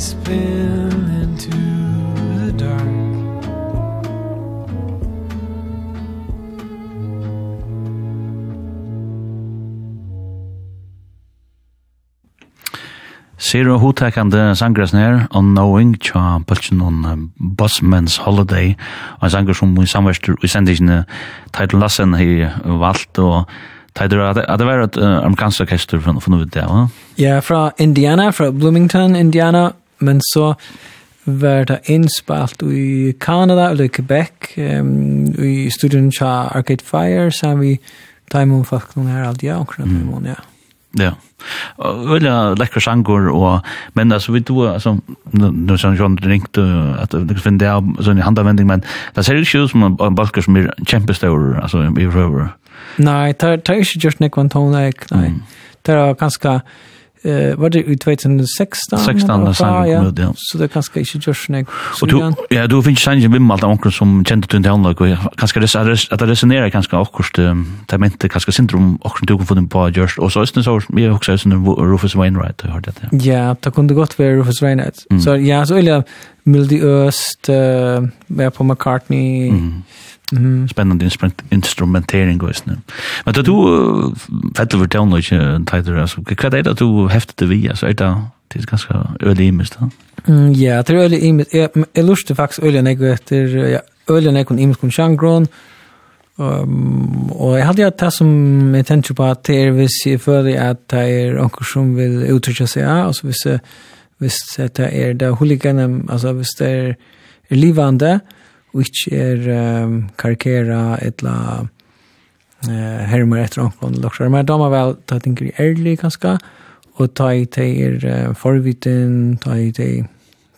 spin into the dark. Zero hotekande sangres her, Unknowing tja bultjen on Bossman's Holiday. Og en sanger som vi samverster i sendingene Title Lassen har valgt og Tider at det var et amerikansk orkester fra noe det, va? Ja, fra Indiana, fra Bloomington, Indiana, men så var det innspalt i Kanada, eller i Quebec, um, i studien til Arcade Fire, så har vi tar imot folk noen her alt, ja, omkring mm. ja. ja. og Veldig lekkere sanger, og, men altså, vi tog, altså, nå som John ringte, at du kan finne det av sånn i handavending, men det ser ikke ut som en balker som er kjempestår, altså, i røver. Nei, det er ikke just nekvann tonleik, nei. Det er ganske, mm Eh var det i 2016? 16 när sen kom ut, ja. Så det kanske inte just nej. Och du ja, du finns sanns en vimmal där som kände du inte anlag och kanske det är att det resonerar kanske också det tamente kanske syndrom också du kan få den på görs och så är det så mer också som Rufus Wainwright har det. Ja, ja det kunde gott vara Rufus Wainwright. Mm. Så ja, så eller Mildy Öst, eh på McCartney. Mm. Mm. Spännande instrument instrumentering och sånt. Men då du fattar väl till något tider alltså. Vad är det du häftar det vi alltså är det det är ganska ölimiskt då. Mm ja, det är ölimiskt. Jag lustar faktiskt ölen jag efter ja, ölen jag kan imst kun changron. Um, og jeg hadde hatt det som jeg tenkte på at det er hvis jeg føler at det er noen som vil uttrykke seg av, altså hvis, hvis det er det huliganen altså hvis det er, er livende, mm og ikke er um, karikera etla uh, hermer etter omkron eller Men da må vel ta tinker ærlig kanskje, og ta i teir uh, forviten, ta i teir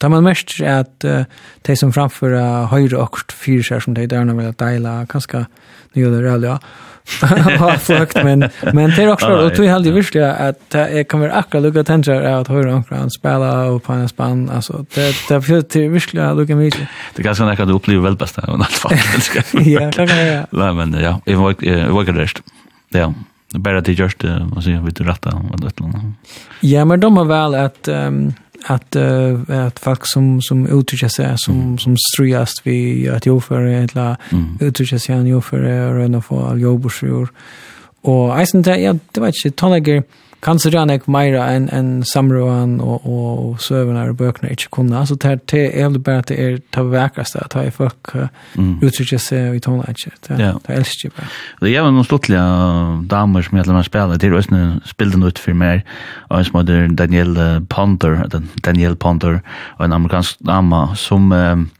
Da man mest er at uh, de som framfører høyre og fyrer seg som de der når vi deila ganske nye og Ja. ha fukt men men det är också och vi hade visst att det kommer akra lucka tänker att höra om kan spela och på en span alltså det det för det visst jag lucka mycket det kanske när kan du uppleva väl bästa i allt fall ja kan kanske ja men ja i var i var det ja bara det just vad säger vi till rätta och det Ja, men de har väl att um, att uh, att folk som som uttrycker sig som mm. som strujast vi att jag för eller mm. uttrycker sig han jag för en av jobbsjur och i sen där ja det var inte talager kanske det är ikke mer enn en samråden och och søvende och böckerna inte kunna så det er det er bare at det är ta vekkeste, att ha er folk mm. uttrykker seg i tålen ikke. Det, ja. det er elsker bare. Det er jo noen sluttlige damer som gjelder man spiller, det er også noen spillende ut for meg, og en som heter Daniel Ponder, Daniel Ponder, og en amerikansk dama som... Um,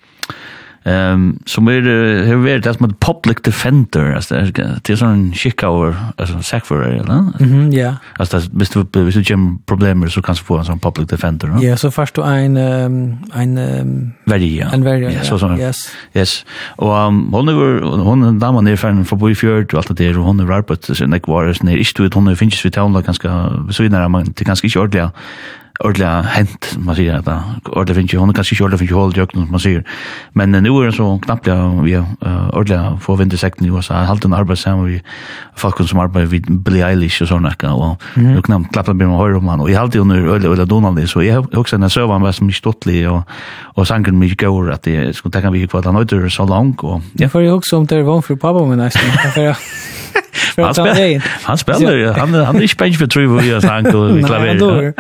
Ehm som är hur vet det med public defender alltså det är sån skicka över alltså sack för eller? Mhm ja. Alltså det visst du visst du gem problem så kanske få en sån public defender, va? Ja, så först du en en varia. En varia. Ja, så så. Yes. Yes. Och hon är hon damen är fan för boy fjord och allt det där hon är på så när kvar är snär är du hon finns vi tåla ganska så innan man det ganska inte ordliga ordla hent man säger att ordla finns ju hon kanske inte ordla finns ju håll jökn man säger men nu är det så knappt ja vi ordla får vinter sekten i USA. Halt en arbete som vi folk som arbetar vid Billie Eilish och såna kan och nu knappt klappa med höra man och i halt under ordla ordla Donald så jag också när servern var som stottlig och och sanken mig går att det skulle ta kan vi kvar där så långt och jag får ju också om det var för pappa men nästan han spelar han spelar han han är spänst för tror vi att han går i klaver.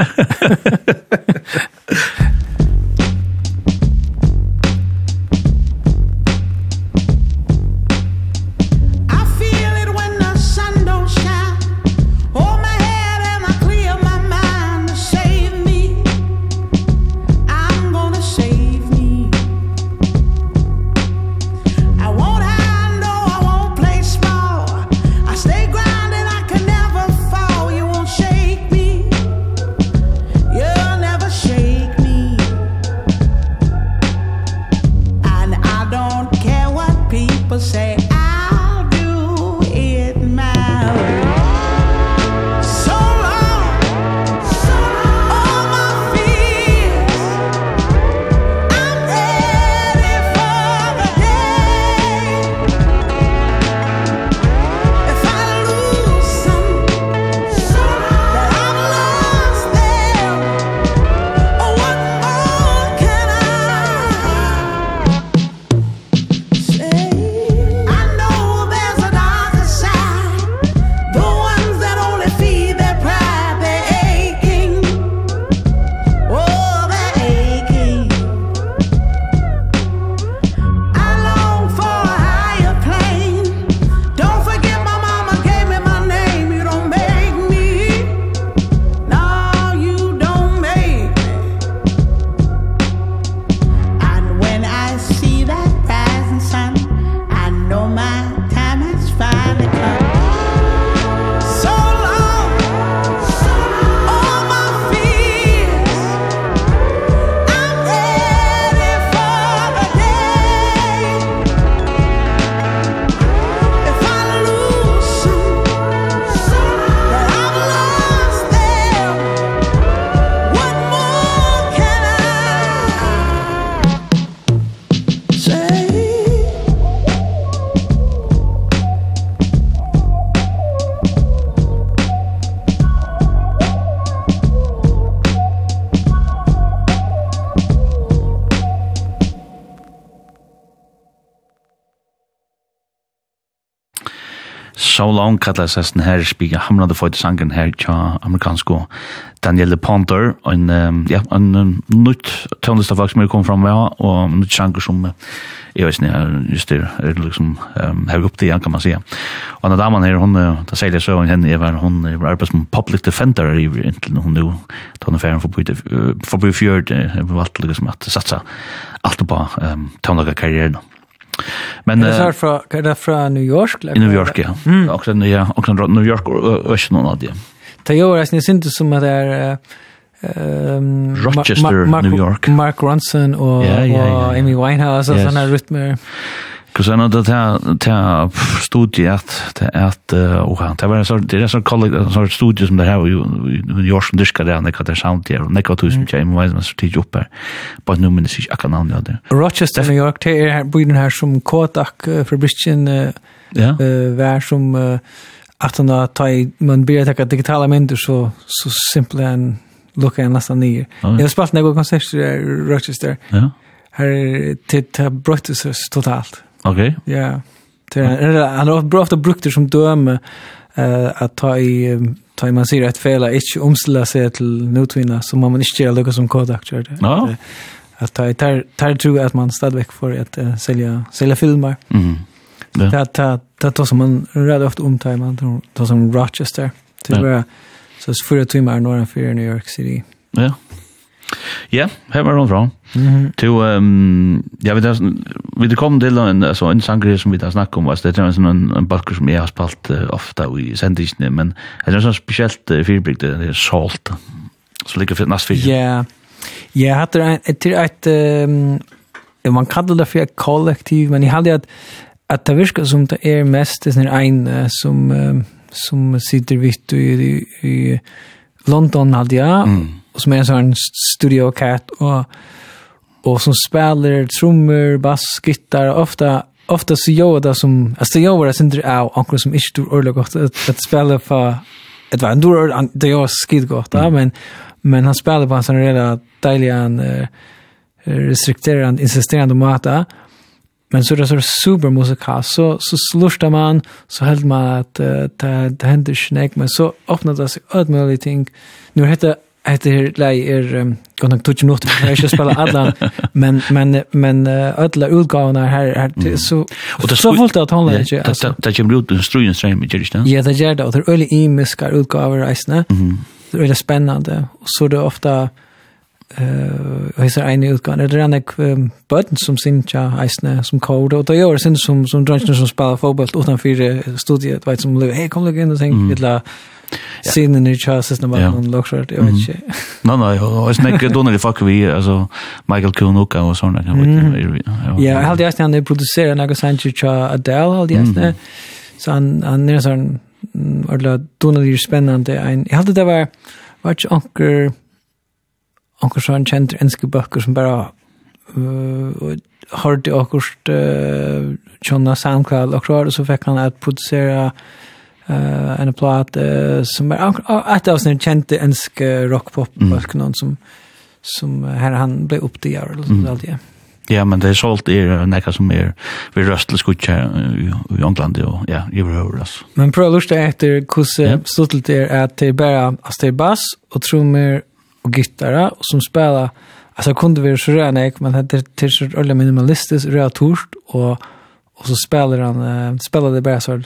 kallar seg den her spiga hamrande føyde sangen her tja amerikansko Daniel Ponter, en, ja, en nytt tøndestafak som er kom fram med, og nytt sanger som jeg vet ikke, er just det, er liksom um, her opp til igjen, kan man si. Og denne damen her, hun, da sier jeg så henne, jeg var, hun var arbeid som public defender i inntil hun nå, da hun er ferdig forbi fjørt, jeg valgte liksom at satsa alt på um, tøndestafak karrieren. Men är det från är det från New York? eller? I New York ja. Mm. ja, och sen New York och Washington och det. Det gör det syns inte som att det är ehm Rochester, New York. Mark Ronson och Amy Winehouse och såna rytmer. Kus en det här det här att det är att och det var en sort det är så college en sort studie som det här ju i Jorsen diskar där när det sound där och det tusen jag med vad man stig upp här på nu men det är kan han där Rochester New York det är bo här som Kotak för Christian ja var som att han ta man blir ta digitala myndigheter så så simpelt en on nästan ner. Jag har spelat några konserter i Rochester. Ja. Här det till bröttes totalt. Okej. Okay. Ja. Det han har bra ofta brukt det som döme eh att ta i ta i man ser ett fel att inte omställa sig till nutvinna så man inte göra något som Kodak gör det. Ja. Att ta tar tar tror att man stadväck för att sälja sälja filmer. Mhm. Det det det tar som man rädd ofta om man tar som Rochester. Det var så för att timmar norr för New York City. Ja. Ja, her var hun fra. Mm -hmm. Til, ja, vi, der, vi kom til en, altså, en sanger som vi da snakket om, altså, det er en, en, en balker som jeg har spalt uh, ofte i sendisene, men det er en sånn spesielt uh, fyrbygd, det er Salt, som ligger for nast fyrir. Ja, ja, jeg hadde en, til et, um, man kallar det for et kollektiv, men jeg hadde at, at det virker som det er mest det er en uh, som, um, som sitter vitt i, i, i London, hadde jeg, mm som är en sån studio cat och och som spelar trummor, bass, gitarr ofta ofta så gör det som alltså jag var sen det är onkel som inte du eller gott att, att spela för det var en dår det gör skid gott mm. men men han spelar på en sån reda dejligan uh, restrikterande insisterande mata men så det så super musikal så så slutar man så helt man att uh, det, det händer snägg men så öppnar det sig möjligt ting nu heter heter lei er kan jag touch något för jag ska spela alla men men men alla utgåvorna här här så och det så fullt att han lägger alltså det kommer ut en ströjen ström med just ja det gör det och det är öle i miskar utgåvor Mhm. det är spännande och så det ofta eh uh, hesa eine utgan eller anna um, button som sinja eisne som kode og det gjør sin som som drunchen som spiller fotboll utan fyra studiet vet som hey kom look in og ting mm. illa sin in the chances no man on look jag vet inte nej nej och snack då när det fuck vi alltså Michael Kunuka och såna kan vi ja jag hade just han producerar några Sanchez Adele hade just det så han han är sån eller då när det spännande en jag hade det var vart onkel onkur sånn kjent enske bøkker som bare uh, hørte akkurat uh, Tjona SoundCloud akkurat, og så fikk han at produsere uh, en plat uh, som er et av sånne kjente enske rockpop-bøkker, mm. noen som, som her han ble oppdager, eller sånt alt det. Ja, men det er sålt er nekka som er vi røstel skutja i Åndland og ja, i overhøver, oss. Men prøv å lusta etter hvordan yeah. stått er at det er bare, altså det er bass og trommer och gitarra och som spelar alltså kunde vi så rena jag men hade till så ölle minimalistiskt röra torst och och så spelar han uh, det bara så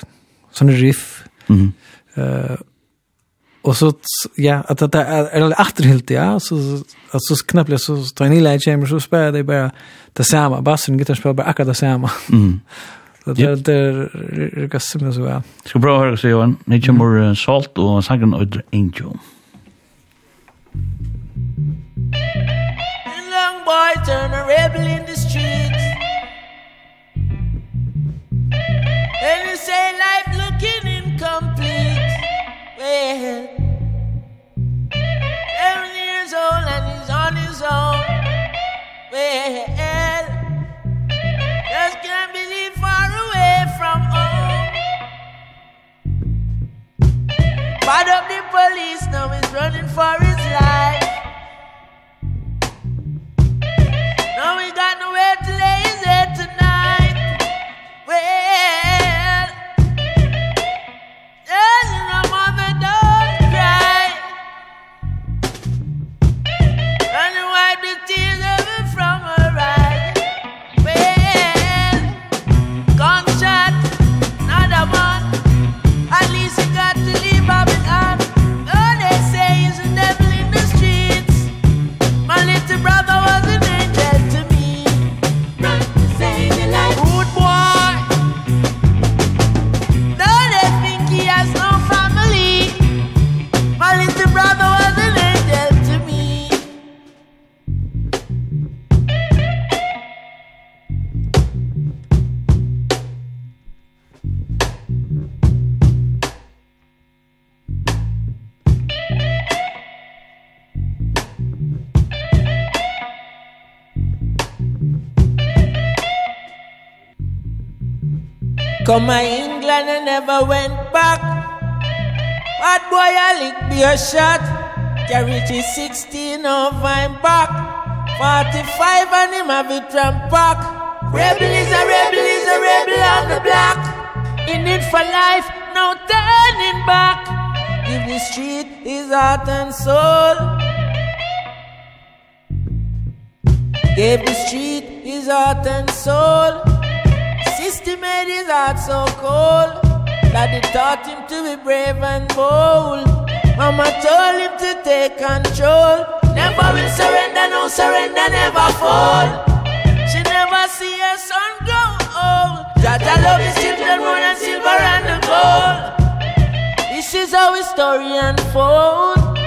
sån riff. Mhm. Eh och så ja att det är eller återhält ja så alltså knappt så tar en i chamber så spelar det bara det samma bassen gitarr spelar bara akkurat det samma. Mhm. Det det är ganska simpelt så ja. Ska bra höra så Johan. Ni kommer salt och sangen och angel. And long boy turn a rebel in the streets. And you say life looking incomplete. Well Seven years old and he's on his own. Well Just can't be Bad up the police now is running for his life. Come to England and never went back. Bad boy I lick be a shot. Carry to 16 of I'm back. 45 and him have it from back. Rebel is a rebel is a rebel on the block. In it for life, no turning back. Give the street his heart and soul. Gave the street his heart and soul. He made his heart so cold. That it taught him to be brave and bold. Mama told him to take control. Never will surrender, no surrender, never fall. She never see her son grow old. Jaja love his children more than silver and gold. This is how his story unfold.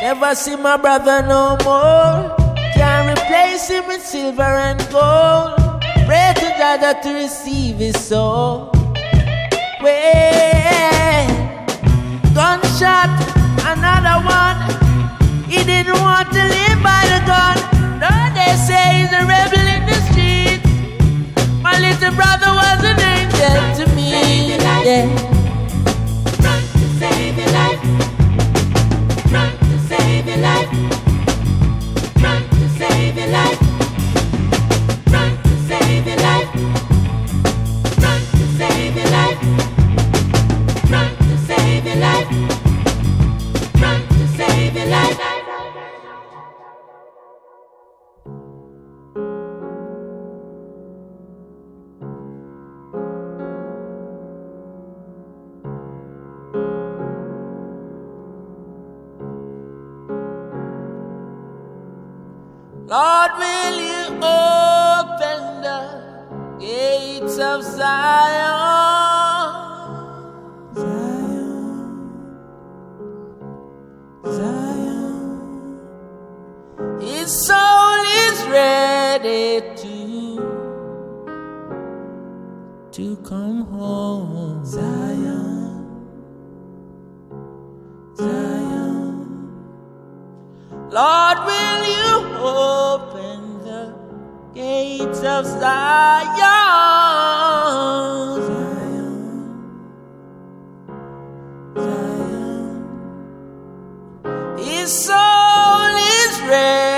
Never see my brother no more. Can't replace him with silver and gold rather to receive his soul When gunshot, another one. He didn't want to live by the gun. No, they say he's a rebel in the street. My little brother was an angel to me. yeah. Run to save your life. Run to save your life. Zion. Zion Zion His soul is ready to to come home. Zion. Zion. Lord will you hope gates of Zion. Zion. Zion. His soul is ready.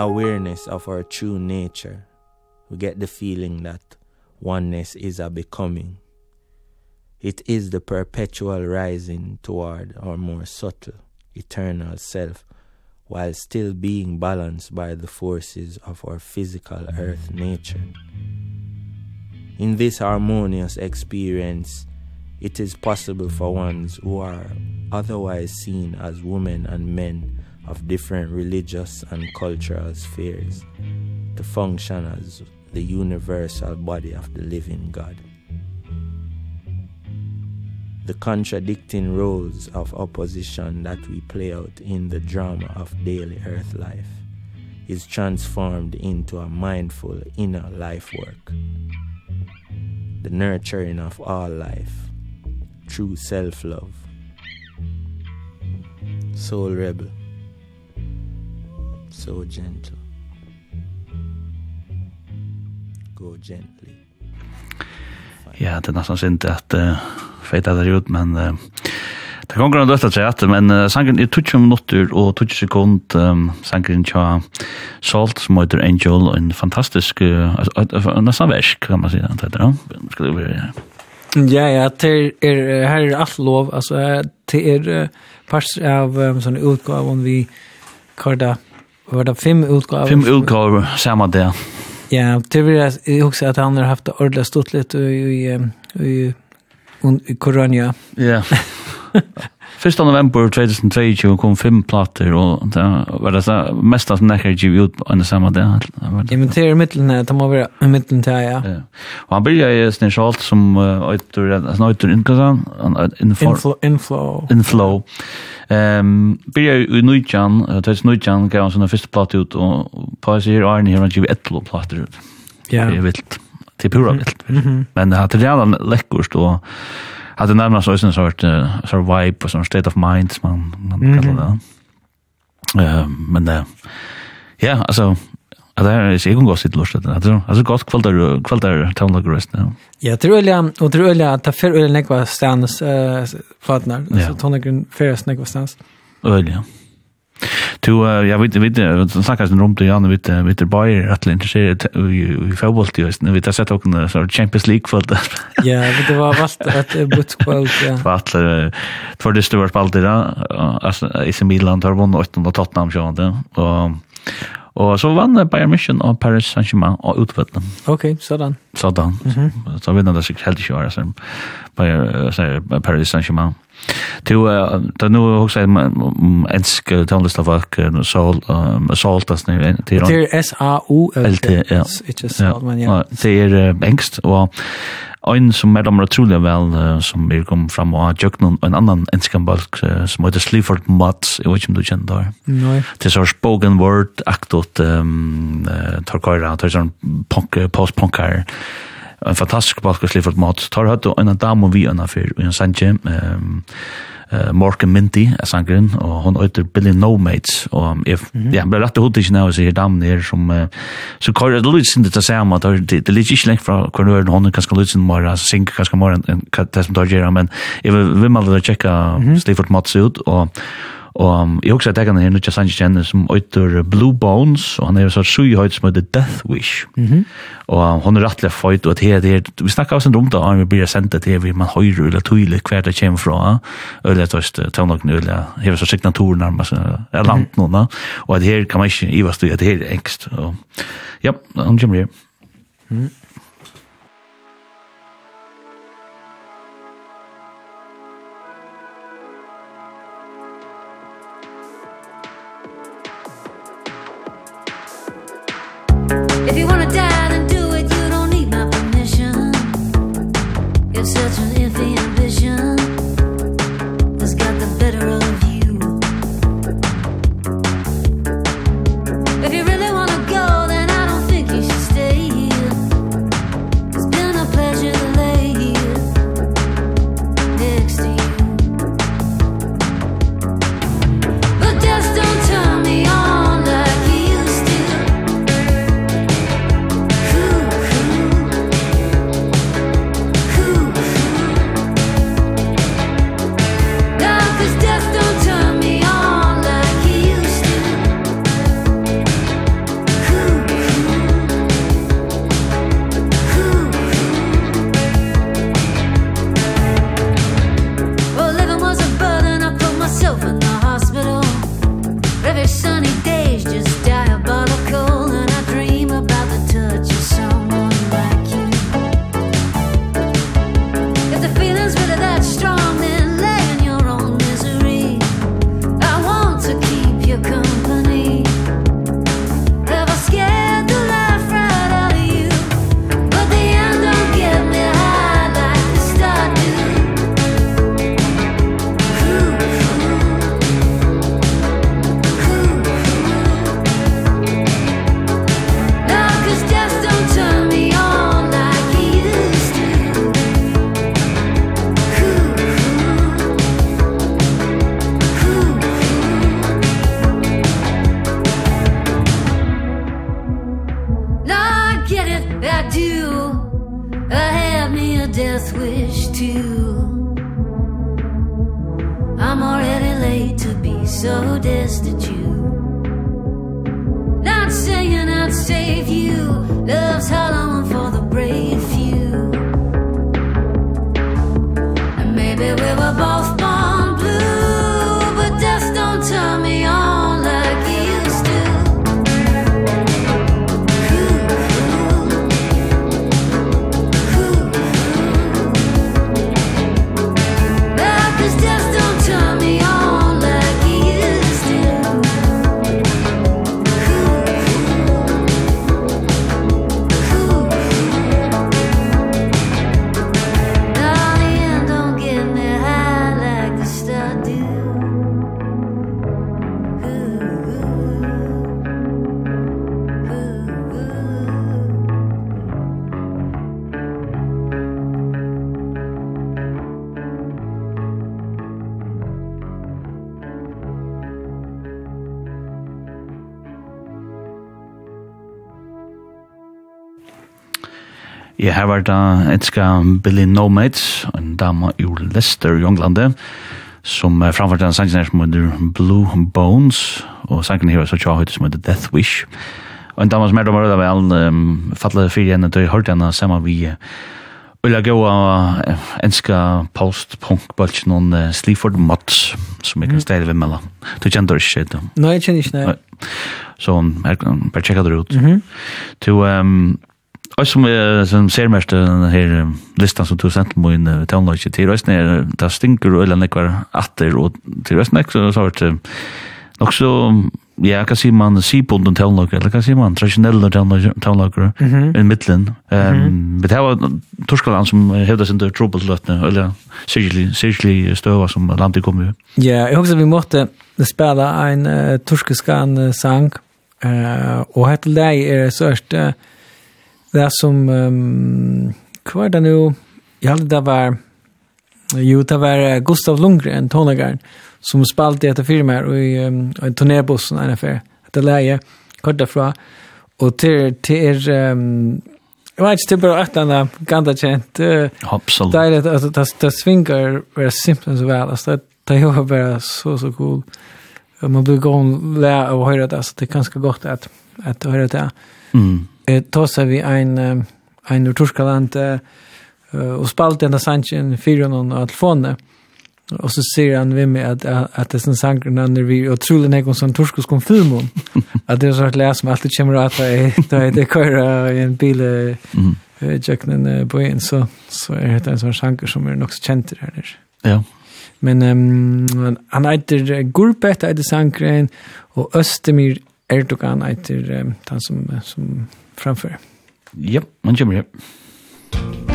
awareness of our true nature, we get the feeling that oneness is a becoming. It is the perpetual rising toward our more subtle, eternal self, while still being balanced by the forces of our physical earth nature. In this harmonious experience, it is possible for ones who are otherwise seen as women and men of different religious and cultural spheres to function as the universal body of the living God. The contradicting roles of opposition that we play out in the drama of daily earth life is transformed into a mindful inner life work. The nurturing of all life, true self-love. Soul Rebel so gentle. Go gently. Ja, det er nesten synd at uh, feita der ut, men uh, det kan grann døtta seg at, men uh, sangen er 20 minutter og 20 sekund, um, sangen tja Salt, som heter Angel, en fantastisk, uh, nesten versk, kan man si, det heter er, skal det være, Ja, ja, det er, her er alt lov, altså, det er uh, parts av um, sånne utgaven vi kallar var det fem utgaver? Fem utgaver, samma det. Ja, det vill jag också att han har haft det ordentligt stort lite i, i, i, i Korania. Ja. 1. november 2023 kom fem plattor och det var det så mesta som näkar ju ut på en samma dag. Ja men det är mitten det må vara i mitten där ja. Och han börjar ju snärt schalt som åter snöter in kan han inflow inflow inflow. Ehm börjar ju nu jan det är nu jan kan såna första platta ut och på sig är ni här med ju ett plattor ut. Ja. Det är vilt. Det är pura vilt. Men det har det redan läckert och hade närmast også en sort uh, sort vibe och sån state of mind som man man mm -hmm. kallar det. Uh, men det ja altså, at det är ju gott sitt lust. Alltså alltså gott kvällar kvällar tonlager rest nu. Ja, tror jag och tror jag att för ölen nekva stans eh fatnar. Alltså tonlager färs nekva stans. Öl ja. Du jag vet vet det snackas en rumt igen vet vet det Bayer att intresserad i fotboll just nu vet jag sett också så Champions League för det. Ja, det var vart att butskvalt ja. Vart för det stora spaltet där alltså i Milan har vunnit 800 Tottenham så det och Och så vann Bayern München och Paris Saint-Germain och utvettna. Okej, okay, sådan. Sådan. Så, vinner det sig helt i år, Bayern, Paris Saint-Germain. Du da nu också en ensk tonlist av folk så assault as nu till Det är S A U L T. It's just man ja. Det är engst og ein som er damra trúlega vel som er kom fram og jöknun og en annan enskan balk som heter Sleaford Mats jeg vet ikke om du kjenner det her det er så spoken word aktot um, uh, torkara, det er sånn post-punkar en fantastisk balkarslig for et mat. Tar høyt og en dame vi anna fyr, og en sanje, um, uh, Morgan Minty, er sangren og hon øyter Billy No Mates, og jeg, ja, ble rett og hodet ikke nærmere sier damen her, som, uh, så kører det lydet sin det til samme, det, det ligger ikke lengt fra hver nøyre, hon er ganske lydet sin mer, altså synker ganske mer enn det som tar gjerne, men jeg vil, vil man vil tjekke mm Mats ut, og Og um, jeg husker at jeg kan her nødja Sanchez kjenne som øyter Blue Bones, og han er jo så sju høyt som heter Death Wish. Mm -hmm. Og han er rettelig føyt, og det er, vi snakker også en rom da, og vi blir sendt det til, man høyrer eller tydelig hver det kommer fra, eller et høyst tøvnokne, eller hever så signatur nærmest, er langt noen da, og at her kan man ikke ivast, at her er engst. Og, ja, han kommer her. Mm. Her var det etska Billy Nomads, en dama ur Leicester i Englandet, som framførte en sangen her som heter Blue Bones, og sangen her så tja høyt som heter Death Wish. Og en dama som er dommer rødda vel, um, fattelig fyrir henne døy hørte henne saman vi Ulla Gåa, enska post-punk-bølts noen uh, Sleaford Mott, som jeg kan stelle ved mellom. Du kjenner det ikke, du? Nei, jeg kjenner ikke, nei. Så her, bare tjekka det ut. Du, um, Og som är som ser mest den här listan som du sendte sent mig in tonlage til resten er det stinker og och eller atter, og til till er så så vart nok så ja hva sier man seabold och tonlage eller hva sier man traditionella tonlage i mitten ehm men det var Torskaland som hevda sin trouble lötne eller seriously seriously støva som landet kom kommer Ja, jeg husker vi måtte spela en uh, torskiskan sang uh, og hette det er så uh, Det er som, um, hva er det nå? Jeg hadde det var, jo, det var Gustav Lundgren, tonegaren, som spalte etter firmaer og i um, en turnébussen, en affær, etter leie, kort derfra, og til, til er, um, jeg vet ikke, det bare et eller annet, är kjent. Uh, Absolut. Det är att det, det svingar vara så väl. Alltså, det, det är bara så, så cool. Man blir gång lä och höra det. så det är ganska gott att, att höra det. Mm tosa vi en en ur Torskaland og spalt en av sannsjen fyrir noen av telefonen og så ser han vi med at, at det är sanker när vi och troligen är som torskos kom filmon att det är så att läsa med allt det kommer att det är det köra i en bil eh Jöknen på en så, så är det en sån sanger som är nog så känt här nere. Ja. Men um, han heter Gurbet, heter sankren, og Östemir Erdogan etter den som, som framfører. Ja, man kommer hjem. Ja.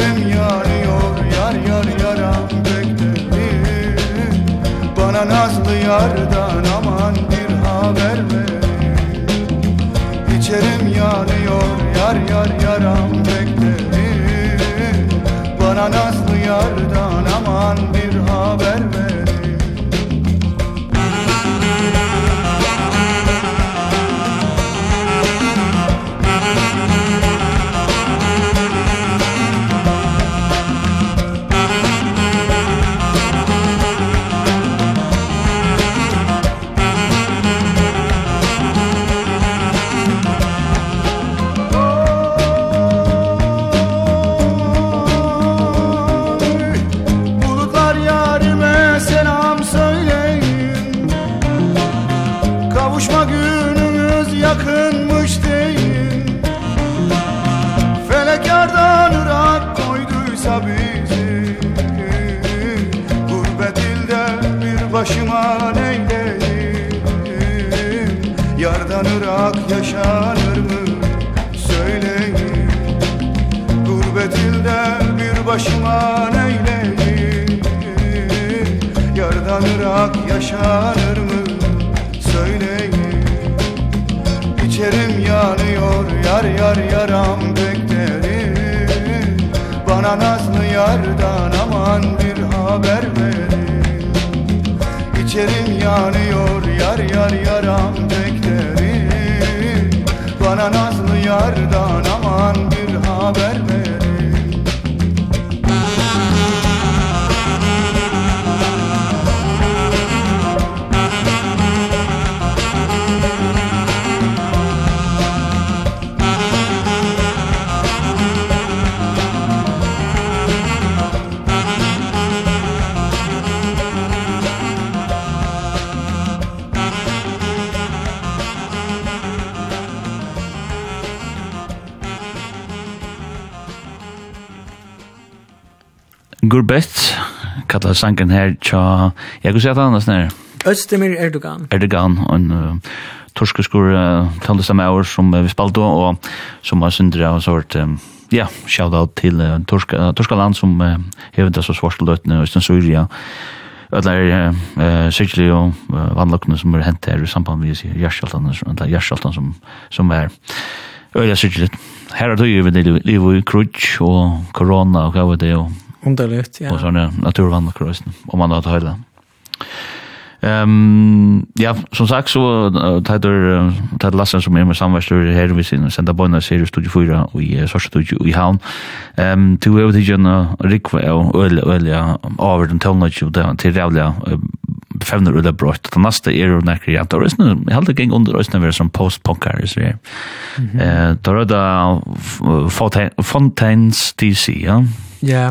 Yar yarıyor yar yar yaram beklerim Bana nazlı yardan aman bir haber verin İçerim yanıyor yar yar yaram beklerim Bana nazlı yardan aman bir haber verin Yaşamak yaşanır mı? Söyleyin İçerim yanıyor yar yar yaram beklerim Bana nazlı yardan aman bir haber verin. İçerim yanıyor yar yar yaram beklerim Bana nazlı yardan aman bir haber verin. syngur best, kallar sangen her tja, jeg kan si at han er snær. Özdemir Erdogan. Erdogan, en uh, torskeskur uh, taldestamauer som uh, vi spalte, og som har syndra og sort, um, ja, shout-out til uh, Torska, uh, Torskaland som uh, hevet så svarsløytene i Østensyria. Alla er eh sikli og vandlokna som er hent her i samband med Jarsaltan som Jarsaltan som som er øyla sikli. Her er det jo med det livu krutch og corona og vad det og Underligt, ja. Och sån där naturvandrkrösten om man har tagit Ehm ja, som sagt så uh, tider uh, tætt lassen som er med samværstur her við sin senda bonna serie studio 4 og i sorsa studi i havn. Ehm to over the gen rikva og øl øl ja over den tonna jo der til rævla fevner ulla brått. Den neste er jo nekker jenta. Og resten, jeg heldig gikk under resten av som post-punkar i Eh Da er det Fontaines DC, ja. Ja.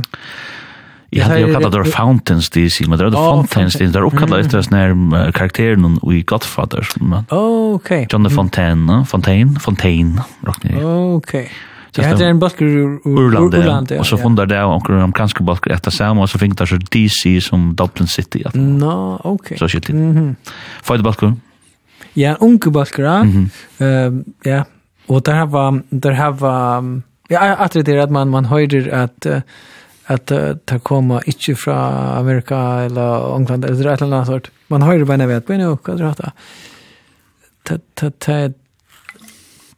Jeg hadde jo kallat det Fountains DC, men det er är Fountains DC, det är uppkallat efter sån här karakteren i Godfather. Oh, okej. John de Fontaine, Fontaine, Fontaine, rakt jeg. Okej. Ja, det är en balk ur Urland, ja. Og så fundar det av omkring amerikanska balk efter samma och så fikk det så DC som Dublin City. Nå, okej. Så skilt Mhm. Føyde balk. Ja, onkel balk. Ehm, ja. Och där har där har var, Ja, att det är att man man höjer att att ta komma inte från Amerika eller England eller ett annat sort. Man höjer bara vet på nu det heter. ta ta ta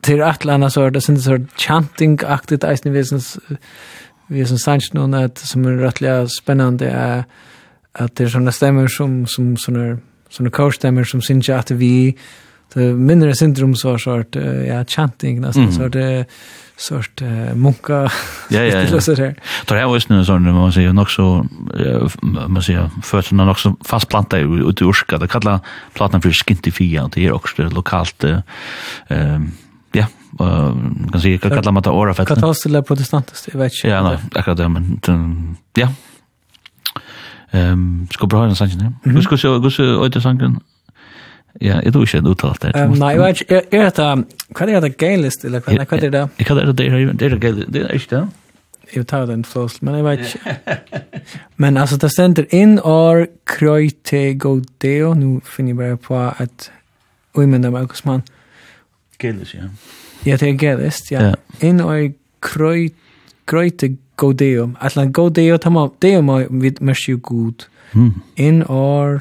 till ett annat sort det syns så chanting aktigt eisen visens vi som sanns någon att som är rättliga spännande är att det är såna stämmer som som såna såna coachstämmer som syns att vi det mindre syndrom så sort ja chanting nästan mm. så det sort munka. Ja ja, ja. så där tar är også ju sån man säger nog så man säger fötterna nog så fast planta ut i urska det kallar plattan för skintifia och det är också lokalt ehm ja kan säga kan kalla man ta ora för katolskt eller protestantiskt jag vet inte. Ja nej akkurat det men ja. Ehm ska bra en sån här? Vi ska se gå så åt sanken Ja, jeg tror ikke det uttalt det. Nei, jeg vet ikke, er det, hva er det gaylist, eller hva er det? Hva er det, det er det gaylist, det er ikke det? Jeg tar den flåst, men jeg vet ikke. Men altså, det stender inn or krøyte godeo, nu finner jeg bare på at uimenda meg hos man. Gaylist, ja. Ja, det er gaylist, ja. Inn or krøyte godeo, atlan godeo, det er jo mest jo god. Inn or...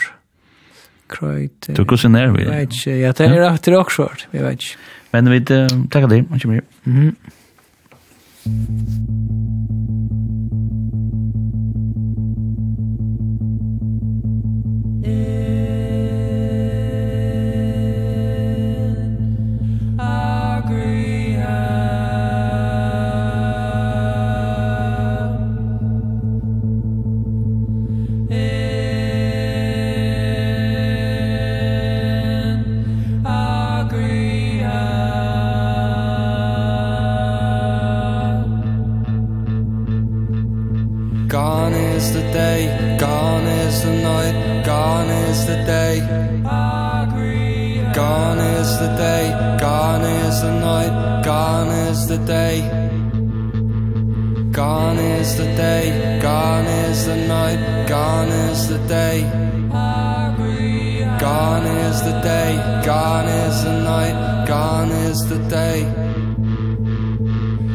Detroit. Du kus en nerv. Jag vet inte. Jag tar det till svårt, Jag vet inte. Men vi tackar dig. Man kommer Mm. Yeah. is the night gone is the day. Gone is the day gone is the night gone is the day. Gone is the day gone is the night gone is the day.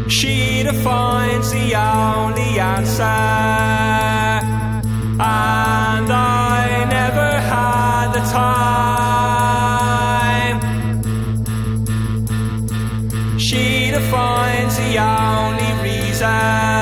She defines the only answer. And I the only reason.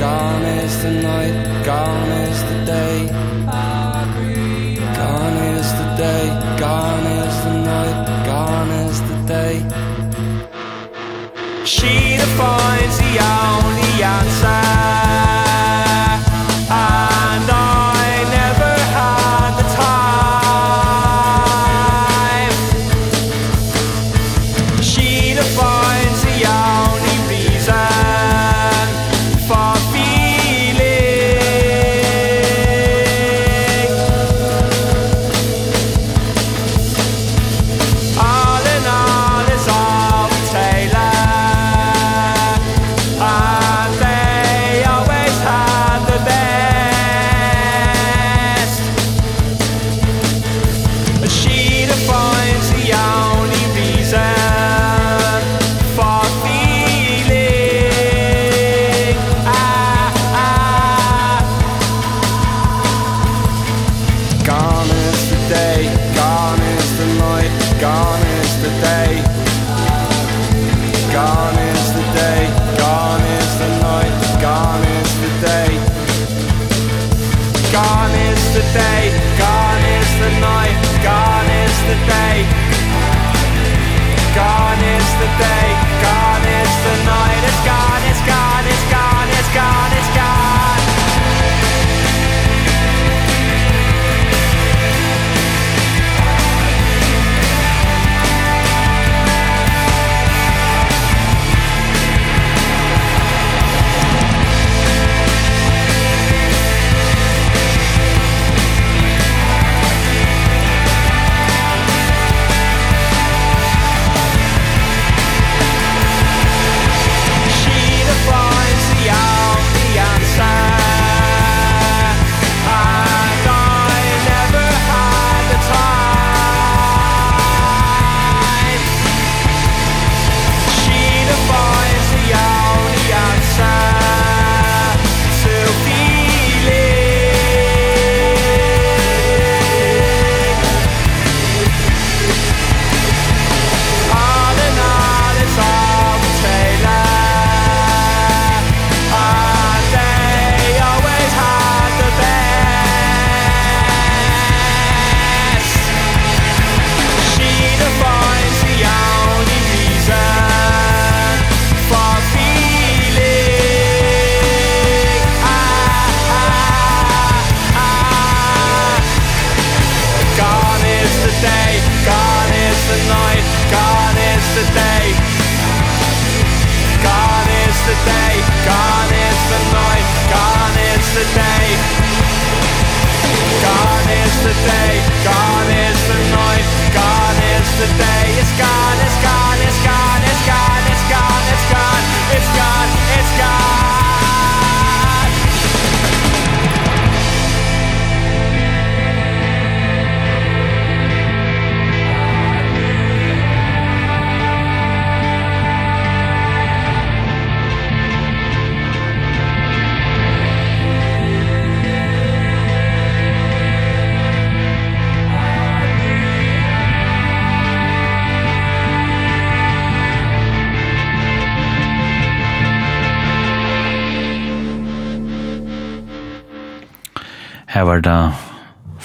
Gone is the night, gone is the day. Gone is the day, gone is the night, gone is the day. She defines the only answer.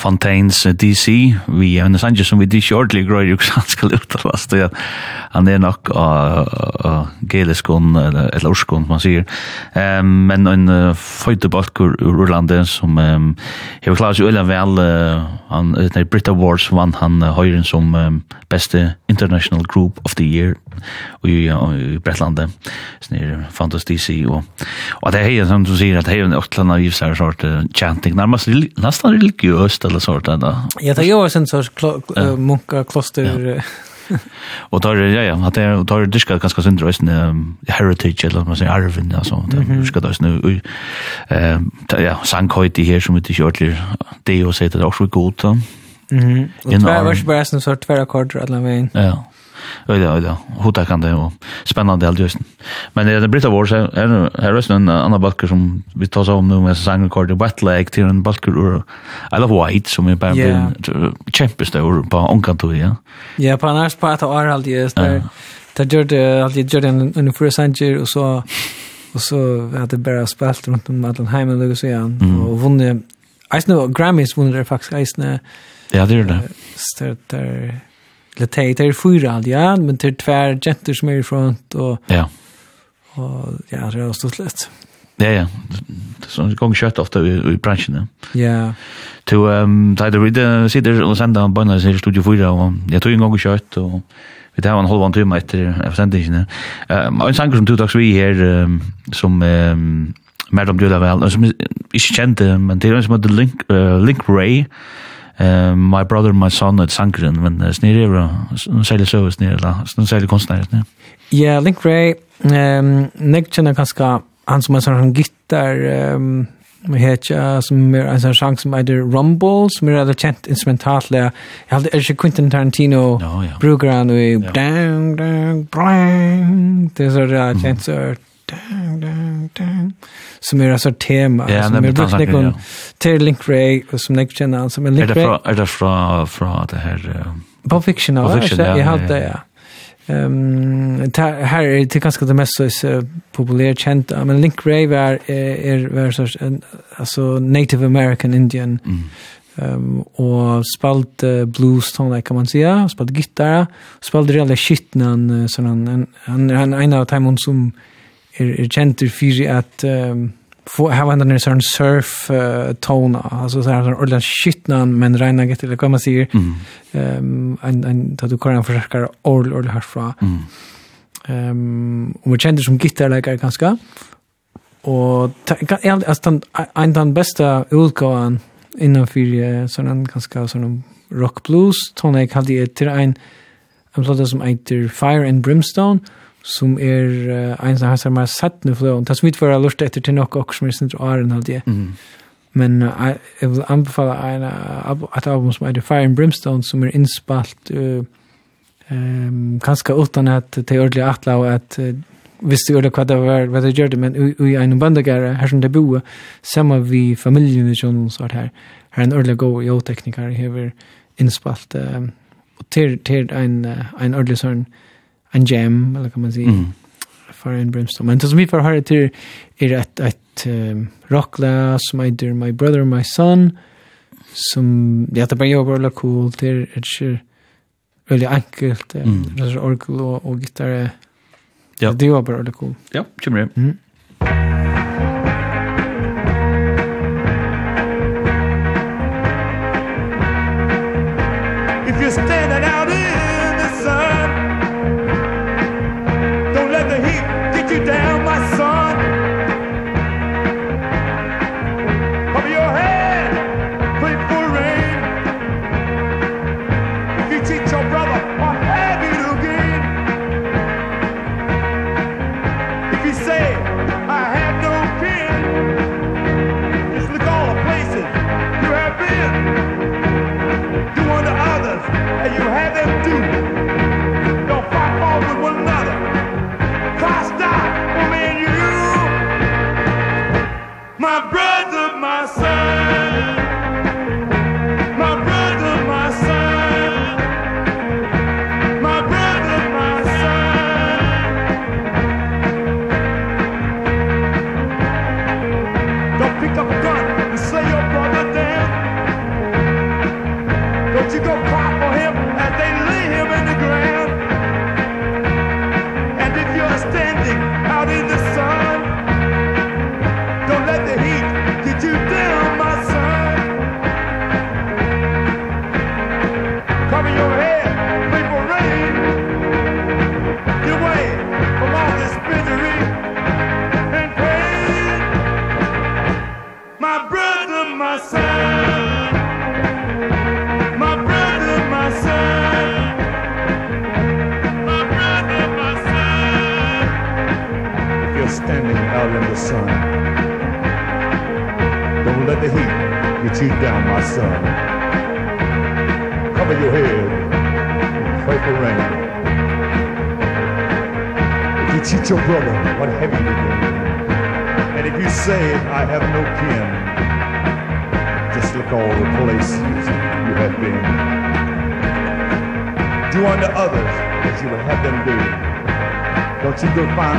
Fontaines DC, vi er en sanger som vi ikke ordentlig grøy jo han skal uttalas det, han er nok av geleskon, eller orskon, man sier, um, men en uh, føytebalkur ur Urlandet som um, hever klart seg øyla vel uh, han nei Brit Awards vann han uh, høyren som um, beste international group of the year i, uh, i Bretlandet snir Fantas DC og, og det er som du sier at det er en åttland av givsar sort uh, chanting. Nærmast nesten religiøst eller sort ja det er jo en sånn munka kloster. Og tar ja ja at det tar det diska ganska synd då heritage eller man säger arven alltså det ska då snu ehm ja sankojt här som inte ordentligt det och säger det också gott då Mhm. Och tvär vars bara sån sort tvär akkord alla vägen. Ja. Ja, ja, hota kan det och spännande allt just. Men det Britta Wars är här är en annan balker som vi tar om nu med sang record i wet leg till en balker ur I love white som är bara champions då på onkanto ja. Ja, på annars på att är allt just där. Det gjorde allt gjorde en en för sanger och så och så hade bara spelat runt om Atlanheim och Lucian och vunnit Eisne Grammys vunnit det faktiskt Eisne. Ja, det gjorde det. Störtar eller det är det är fyra aldrig, men det er tvär jenter som er i front og ja. og, ja, det er også slett. Ja, ja. det er sånn gong kjøtt ofta i, i bransjen, Ja. Ja. To um, ta det vid sitter og sända en bönna i studio fyra og jeg tog en gång kjøtt, og vi tar en halvann halvan timme efter efter sändningen. Ehm en sanger som tog dags vi her, um, som ehm Madame Dula väl som inte kände men det er en som heter link uh, link Ray eh my brother my son at Sankren men uh, snir evra særlig så snir la særlig konstnær snir ja Link Ray ehm Nick Chen kanska han som er sånn gitar ehm Vi heter som er en sånn sang som heter Rumble, som er veldig kjent instrumentalt. Jeg hadde ikke Quentin Tarantino no, ja. bruker han i dang, dang, brang. Det er så kjent så dang, dang, dang som är alltså tema ja, som er brukt någon til Link Ray og som nek kjenner han som er Link Ray. Er det fra, fra det her? Uh, Pulp Fiction Pulp alltså jag hade ja. Ehm um, her er det ganske det mest så populärt känt men Link Ray var er, var så en alltså Native American Indian mm. Um, og spalt uh, blues tonelike kan man säga, spalt gitarr, spalt reella uh, sånn, han han han er en av timon som er, är känter för at um, få ha en där sån surf uh, tone altså så här ordan skitnan men rena get til kva man säga ehm um, en en då du kan försöka all all herfra mm. Ehm um, og vi kände som gitarrläkare ganska. Och altså den en den bästa utgåvan innan för sån ganske sån rock blues tonen hade jag til en en plata som heter Fire and Brimstone. Mm som er uh, en som har sett mer sett nu fløen. Det som ikke var lurt etter til noe også som er sin åren av det. Mm. Men uh, jeg vil anbefale en, uh, et album som heter Fire and Brimstone som er innspalt uh, um, kanskje uten at det er ordentlig atla og at uh, visste jo det hva det var, hva det gjør det, men i en bandagare her som det boer, sammen vi familien i Kjønnen så her, her er en ordentlig god jo-tekniker, hever innspalt, um, og til, til en, uh, en ordentlig sånn, uh, en jam eller kan man säga. Mm. För en brimstone. Men det som vi får höra till är ett, ett um, rockla som heter My Brother My Son. Som, ja, det bara jobbar alla cool till ett väldigt enkelt. Mm. Orgel och, och gitarr. Ja. Det var bara väldigt cool. Ja, kommer det. Mm.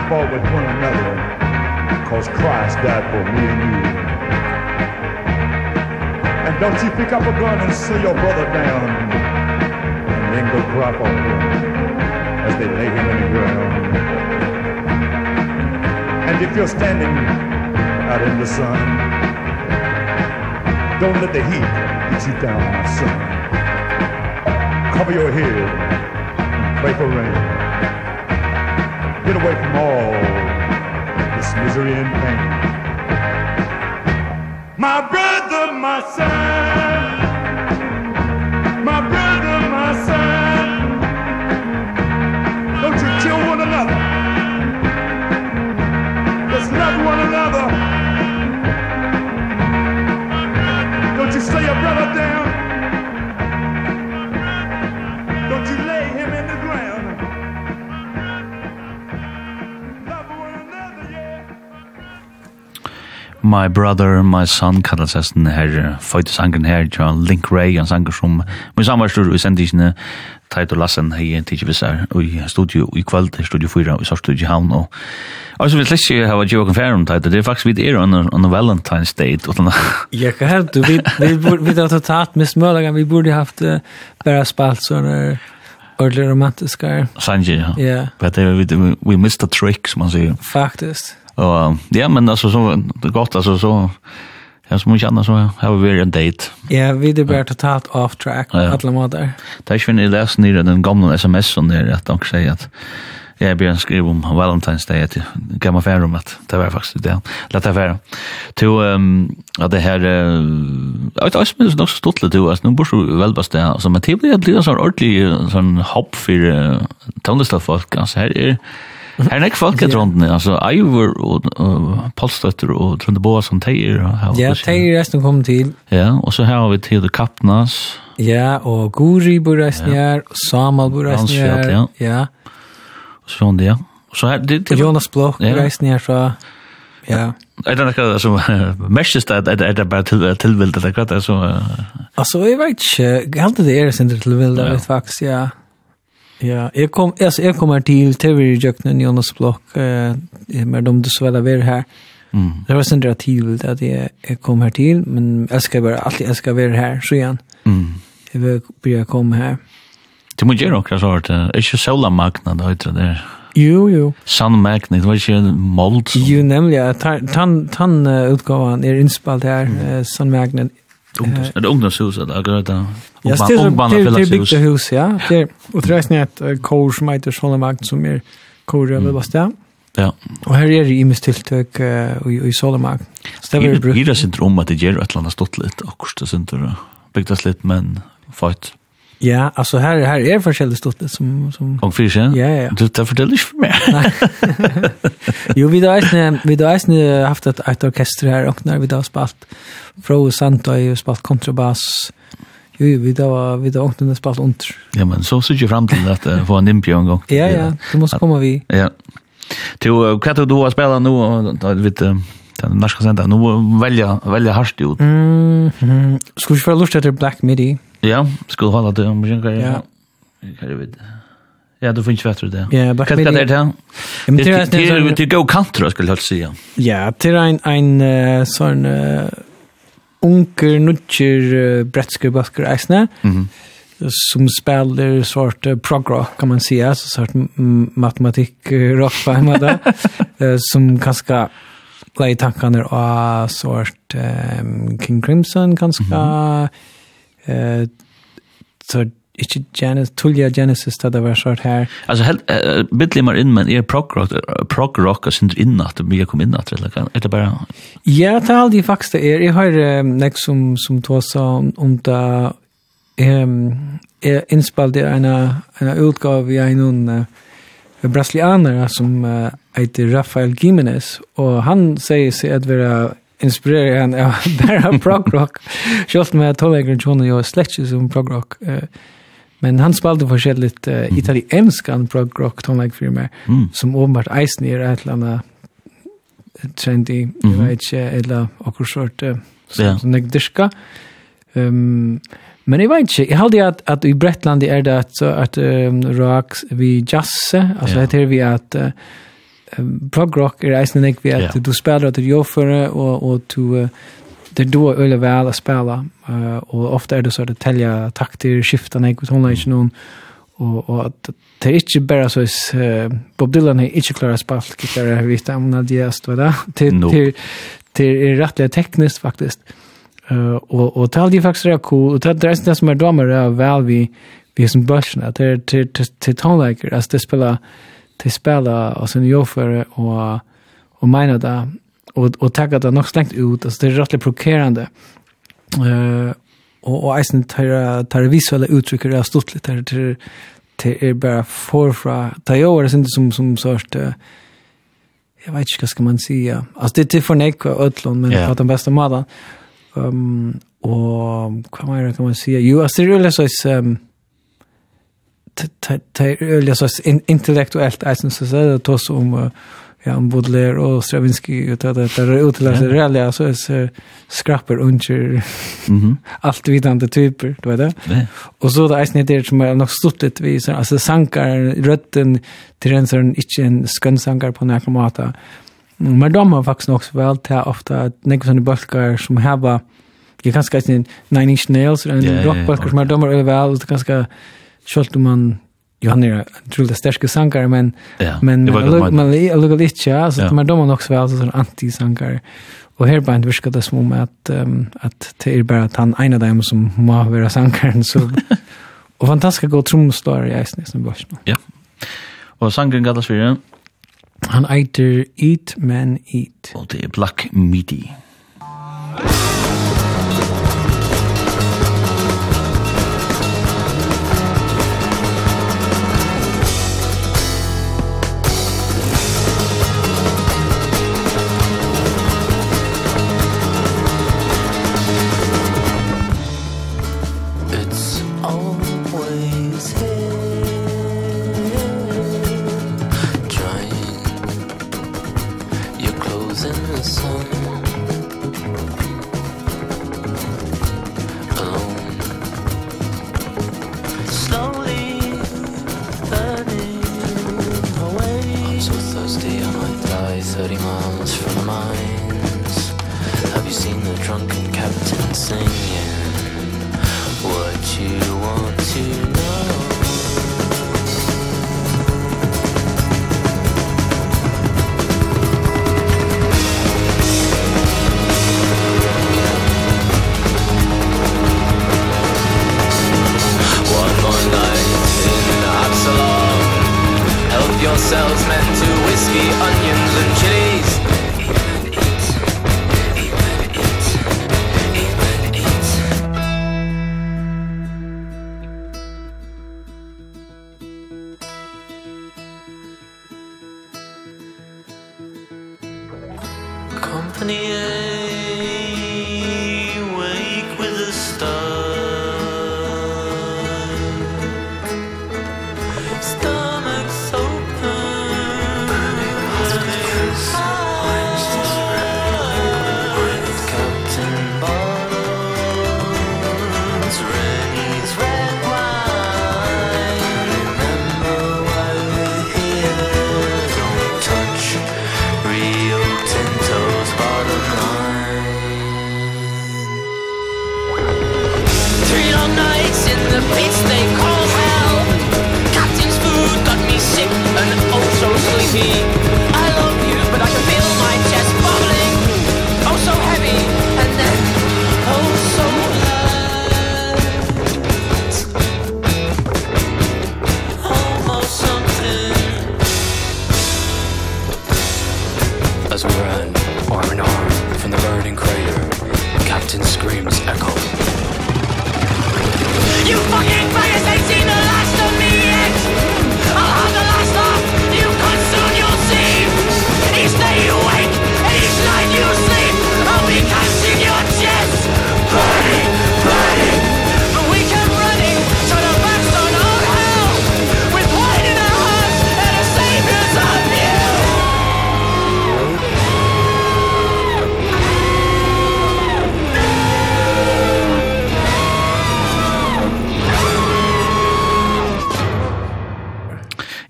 fault with one another Cause Christ died for me and you. And don't you pick up a gun and see your brother down and then go cry on him as they lay him in the ground. And if you're standing out in the sun, don't let the heat get you down, my son. Cover your head and pray for rain. Get away from all this misery and pain. My brother, my son. My Brother, My Son, kallat seg den her føyte sangen her, Link Ray, en sanger som min samvarstur i sendisene, Teit og Lassen, hei, tidsi vissar, i studio i kvöld, studio 4, i Sørstudio Havn, og Og så vil jeg ikke hava djeva konfer om Teit, det er faktisk vi er on a Valentine's date. utan Ja, hva her, du, vi har totalt mist mølagan, vi burde haft bare spalt sånne ordentlig romantiska. Sanji, ja. Ja. Yeah. det uh, we, we missed the trick, som man sier. Faktiskt. Och ja, men alltså så det gott alltså så Ja, så mye annet, så har vi vært en date. Ja, vi er bara totalt off track ja, ja. alla månader. Det ikke ju när läs ner den gamle sms-en der, at de sier at Jeg blir en skriv om Valentine's Day att kan man färra om att det var faktisk det. Låt det vara. Til ehm att det här att jag minns nog så stort det alltså nå bor så väl bast där Men man till blir en sånn ordentlig sånn hopp for för tonlistafolk alltså här är Her er ikke folk etter hånden, altså Eivor og Polstøtter og Trønde Boa som teier. Ja, teier resten kom til. Ja, og så har vi Teder Kapnas Ja, og Guri bor resten her, og Samal bor resten her. Ja. ja. Og så hon det, ja. Så her, det, det, Jonas Blok bor resten her fra... Ja. Er det noe som mestest det, er det bare til, tilvildet, eller hva det er så... Altså, jeg vet ikke, jeg halte det er sin tilvildet, faktisk, ja. Ja. Ja, jeg kom, altså, jeg kommer til TV-rejøkken Jonas Blok, eh, men de dessverre var her. Mm. Det var sånn det til at jeg, jeg kom her til, men jeg skal bare, alltid jeg skal være her, så igjen. Mm. Jeg vil begynne å komme her. Det må gjøre akkurat så det er ikke såla magna, det heter det der. Jo, jo. Sann magna, det var ikke mold. Så. Jo, nemlig, ja, tan, tan, tan uh, utgaven er innspalt her, mm. uh, sann Ungdoms, Er det ungdomshus eller det? Ja, det är byggda hus, ja. Det är utrösning ett kor som heter Solomakt som är kor över Basta. Ja. Og her er det imes tiltøk uh, i i Solomakt. Så det var ju brukt. Gira sin inte om att det gjør et eller annet stått litt, akkurat det synes du, byggas litt, men fight. Ja, alltså här här är forskjellig stort som som Och fisk. Ja, ja. ja. Du tar fortell inte för mig. jo, vi då är vi då är haft ett ett orkester här och när vi då spalt Fro Santo och spalt kontrabas. Jo, jo, vi då vi då åkte spalt under. Ja, men så ser ju fram till att uh, få en impio en gång. Ja, ja, du måste komma vi. Ja. Du vad du har spelat nu och vet den norska sända. Nu välja välja harst ut. Mm. -hmm. Skulle ju vara lust efter Black Midi. Ja, skulle hålla det om jag Ja. Kan du veta. Ja, du finns bättre det. Ja, vad kan det där? Ja, men det är det go country skulle jag säga. Ja, det är en en sån unker nutcher bretsker basker isna. Mhm som spelar svart prog rock kan man säga så svart matematik rock på hemma som kanske lägger tankarna av sort um, King Crimson kanske. mm eh så ikke Genesis, Tullia Genesis, det var sånn her. Altså, helt, uh, bittlimmer inn, men er prog-rock, prog-rock, og synder inn at det mye kom inn at det, er det bare? Ja, det er aldri faktisk det er. Jeg har um, nek som, som tås om, om det, um, jeg innspallte en, en utgave i en uh, brasilianer som uh, heter Rafael Gimenez, og han sier seg at være inspirerar han av bara prog rock. Just med Tollegren John och jag släckte som prog rock. Men han spalte för uh, italienskan italiensk an prog rock tonlag för mig som ombart isen i eller annet trendy jag vet ikke, eller och sort som jeg diska. Um, Men jeg vet ikke, jeg halde att, at i Bretland är det så att um, rocks vi jazz, alltså yeah. heter vi att uh, prog rock er eisen nek vi att du spelar og du för och och du er då vel å att uh, og ofte er det så det telja takter skifta nek hon är inte någon og och att det er ikke bare så is Bob Dylan er är inte klara spalt gitarr vet om när det är så där till till till är rättliga tekniskt faktiskt Uh, og, og det er faktisk rett cool, og det er det som er damer er vel vi, vi er som børsene, det er til til tonelager, altså det spiller, til spela og sin jag og, og mener det og, og och det nok slengt ut altså det er rettelig provocerande. uh, og, og eisen tar tar visuella uttryck det är stort lite till till är bara förfra ta jag det inte som som sort uh, jeg vet ikke hva skal man si ja. altså det är för nek ødlån men yeah. på den beste madan um, og hva mer kan man si jo altså det er jo så um, det är så intellektuellt alltså så så det tas om ja om Baudelaire och Stravinsky och det där det utlöser det reella så är skrapper under mhm. allt vidande typer du vet det? Och så det är det som är nog stort det vi så alltså sankar rötten till en sån inte en skönsankar på några mata men de har faktiskt också väl till ofta några såna bulkar som har Jag kan skajta in Nine Inch Nails, en rockbulkar som har dömer överallt, och det kan skajta Selv om man, jo han er utrolig sterske sanger, men, ja, men man lukker litt ja, så ja. man dommer nok så vel sånn anti-sanger. Og her bare virker det som om at, um, at det er bare at han en av dem som må være sangeren, så... og fantastisk god tromslår i eisen i nå. Ja, og sangren gatt oss. Han eiter Eat Man Eat. Og det er Black Midi. Black Midi.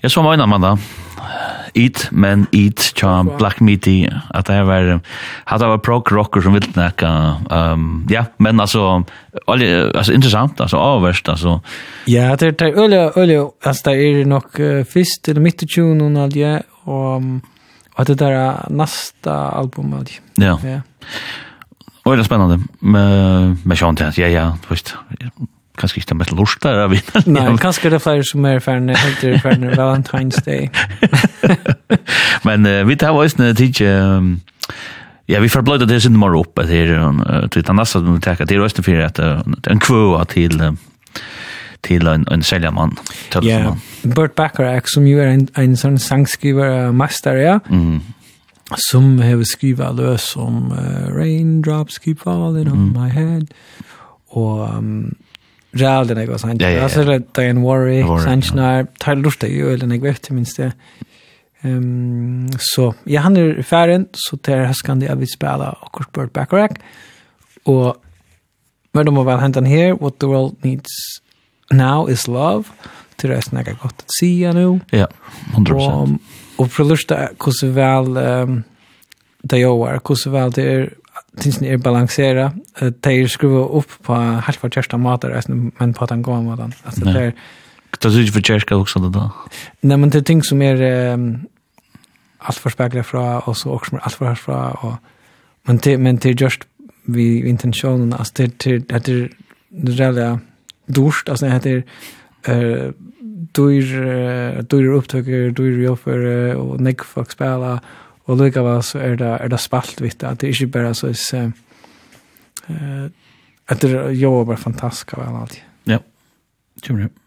Jeg så mener man da. Eat, men eat, tja, Black Meaty, at det var, at det var prog rocker som vill näka, um, ja, men altså, olje, altså, interessant, altså, avverst, altså. Ja, det er olja, olja, altså, det er nok uh, först, eller midt i tjuen, tjun och olja, och, og det der er nästa album, olja. Ja. Ja. Olja spännande, men, men sånt, ja, ja, visst kanskje ikke det mest lort der av vinnene. Nei, kanskje det er flere som er ferne, helt ferne Valentine's Day. Men uh, vi tar også tid um, Ja, vi förblöd det sin mer upp att det är till annars att vi tackar till rösten för att en kvå till till en en säljarman. Ja, Bert Bacharach som ju är en en sån sangskrivare master ja. Mm som har skrivet løs om uh, raindrops keep falling on mm. my head og um, Real den jeg var sant. Ja, Alltså det Diane en worry, Sanchnar, tar lustig jo, eller jeg vet minst det. Um, så ja, han er färden så til häskan det vi spela och kort bird backrack och men de hente den her, what the world needs now is love till det snacka gott att se nu. Ja, 100%. Og, och förlusta hur hvordan vel um, det jag var, hur så det är syns ni är balansera att det är skruva upp på halva kärsta matar men på den goda maten alltså det er Det er ikke for kärska også det da nei men det er ting som er um, alt for speglar fra og så også er alt for herfra og men det men det er just vi intentionen altså det det er det er det dorst altså det är uh, dyr dyr upptøkker dyr jobber og nek folk spela Og lukka var så er det, er det spalt vitt, at det ikke bare så er uh, at det var fantastisk av alt. Ja, kjemmer det.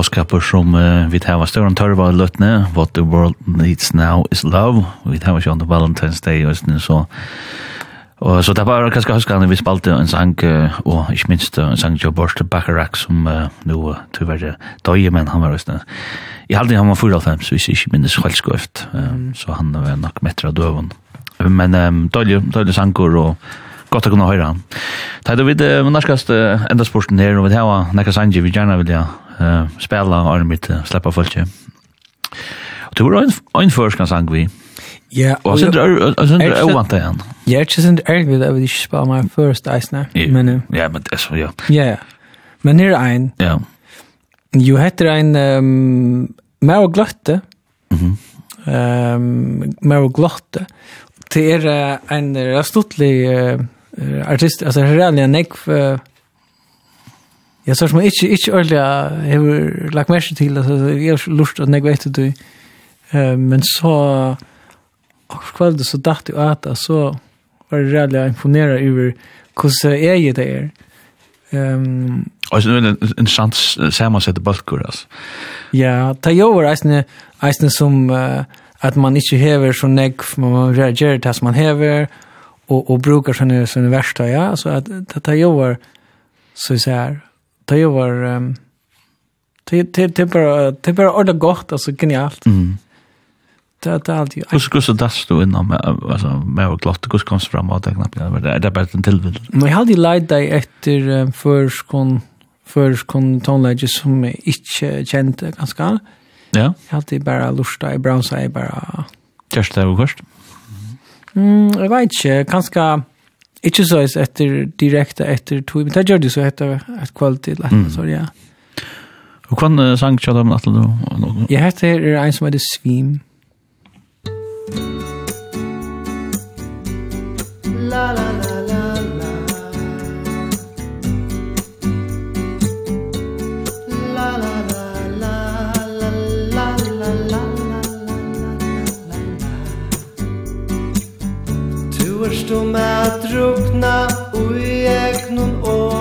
bådskaper som uh, vi tar var større tørre var løttene. What the world needs now is love. Vi tar var kjønne Valentine's Day og sånn så. Og så det var kanskje huskene vi spalte en sang, uh, og ikke minst uh, en sang til Borste Bacharach, som uh, nå uh, tyverre døye, men han var også I halde han var 94, hvis jeg ikke minnes skjølskøft, skøft, um, så han var nok metter av døven. Men um, døye, døye sanger, og godt å kunne høre han. Da er det uh, norskast uh, enda sporten her, og vi har nekka sanger vi gjerne vilja uh, spela og mitt uh, sleppa folk. Og du var en først kan sang vi. Ja. Og så er det ovant det igjen. Jeg er ikke sånn ærlig ved at vi ikke spiller meg først eisene. Men, ja, men det er så, ja. Ja, ja. Men her er en. Ja. Jo heter en um, mer og gløtte. Mhm. Ehm mer og gløtte. Det er uh, en rastutlig artist, altså her er en nekv Jag sa som ikke ordentlig, ordliga har lagt mest til, altså, jeg har lurt at jag vet du. Eh men så och kväll så dachte jag att så var det rätt imponeret over hvordan jeg är ju det Og så er det en intressant samansette balkur, altså. Ja, ta ju var eisne, alltså som at man ikke hever så nägg man reagerer til som man hever, og, og brukar sånne, sånne värsta ja så att ta ju var så jeg här det var um, det det det bara det bara ordet gott alltså genialt. Mm. Det det allt ju. Hur skulle så där stå innan med alltså med och klart hur kom fram att det knappt det det bara en tillvill. Men jag hade light dig efter först kon först kon tonläge som inte kände ganska. Ja. Jag hade bara lusta i brown side bara. Just det var först. Mm, jag vet inte, kanske Ikke så etter direkte etter to, men det gjør det så etter et kvalitet, mm. så ja. Og hva er sang til dem at du? Jeg heter en som heter Svim. La La la Lidom at drukna ui egnon år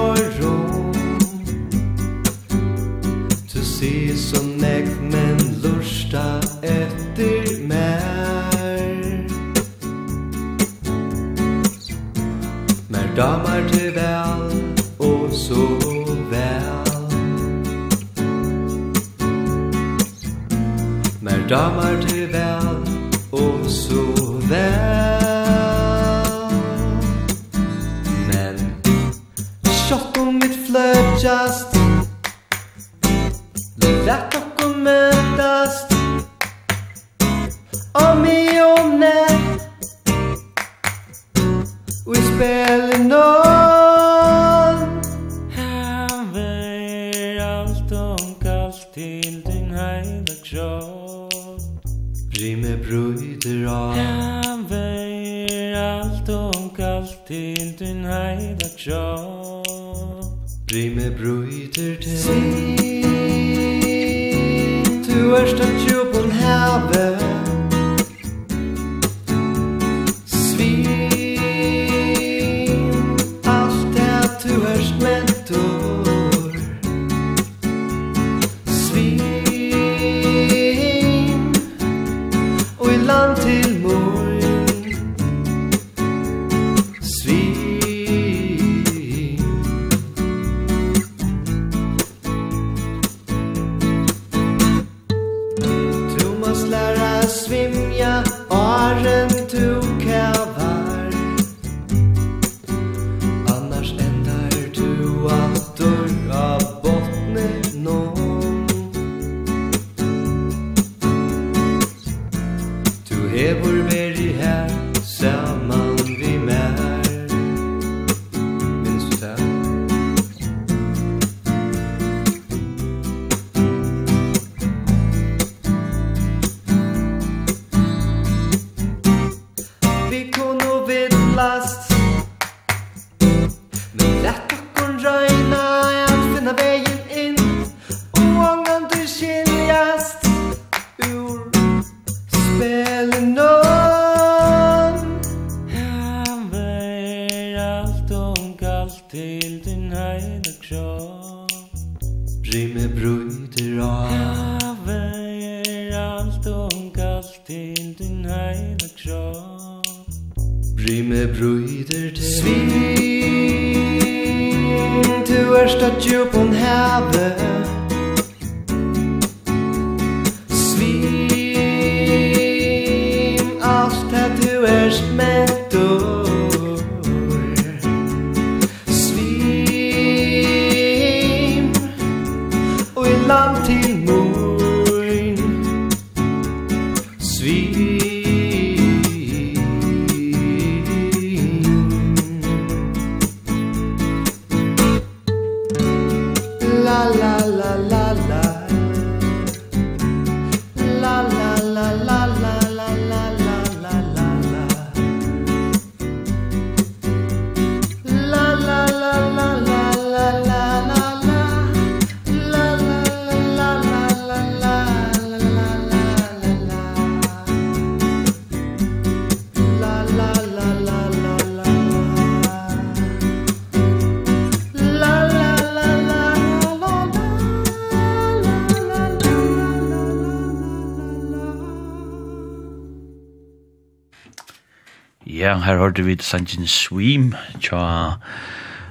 Ja, her hørte vi Sanjin Swim, tja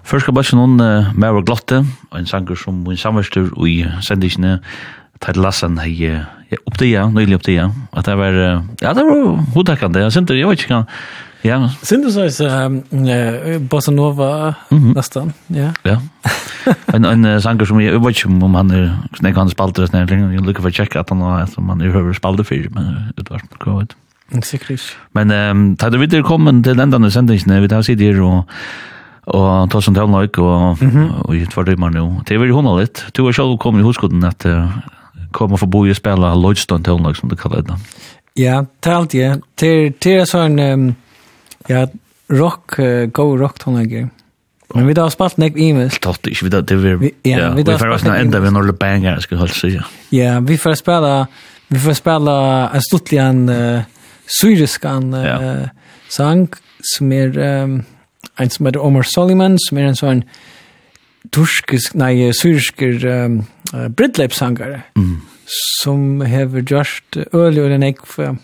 Først skal bare noen uh, Mauer Glotte, og en sanger som min samverster i sendisene, Ted Lassen, hei, ja, oppdia, nøylig oppdia, at det var, ja, det var hoddekkende, jeg synes, jeg vet ikke hva, ja. Synes du så, uh, Bossa Nova, mm -hmm. nesten, ja. Ja, en, en sanger som jeg, jeg vet ikke om han er, hvordan jeg kan spalte det, jeg nek han spalter, nek han spalter, han spalter, nek han er nek spalte spalter, men han spalter, nek han Sikkert. Men um, da du videre kom til den denne sendingen, vi tar sitt her og og ta som talen og og og i tvær dømmer nå. Det er veldig hundra litt. Du har selv kommet i hoskoden at uh, kom og få bo i spela Lloydstone talen nok som det kallar det. Ja, talt jeg. Til til sånn um, ja rock uh, go rock tonager. Men vi har spalt nek e-mail. Tatt ikke, vi det vi... Ja, vi har spalt nek Enda vi når det banger, skal jeg holde sig. Ja, vi får spela... Vi får spela en stuttlig en, Uh, syriskan ja. uh, sang som er um, en som heter Omar Soliman som er en sånn turskisk, nei, syrisker um, uh, bridleipsangare mm. som hever gjørst øl og en ekk for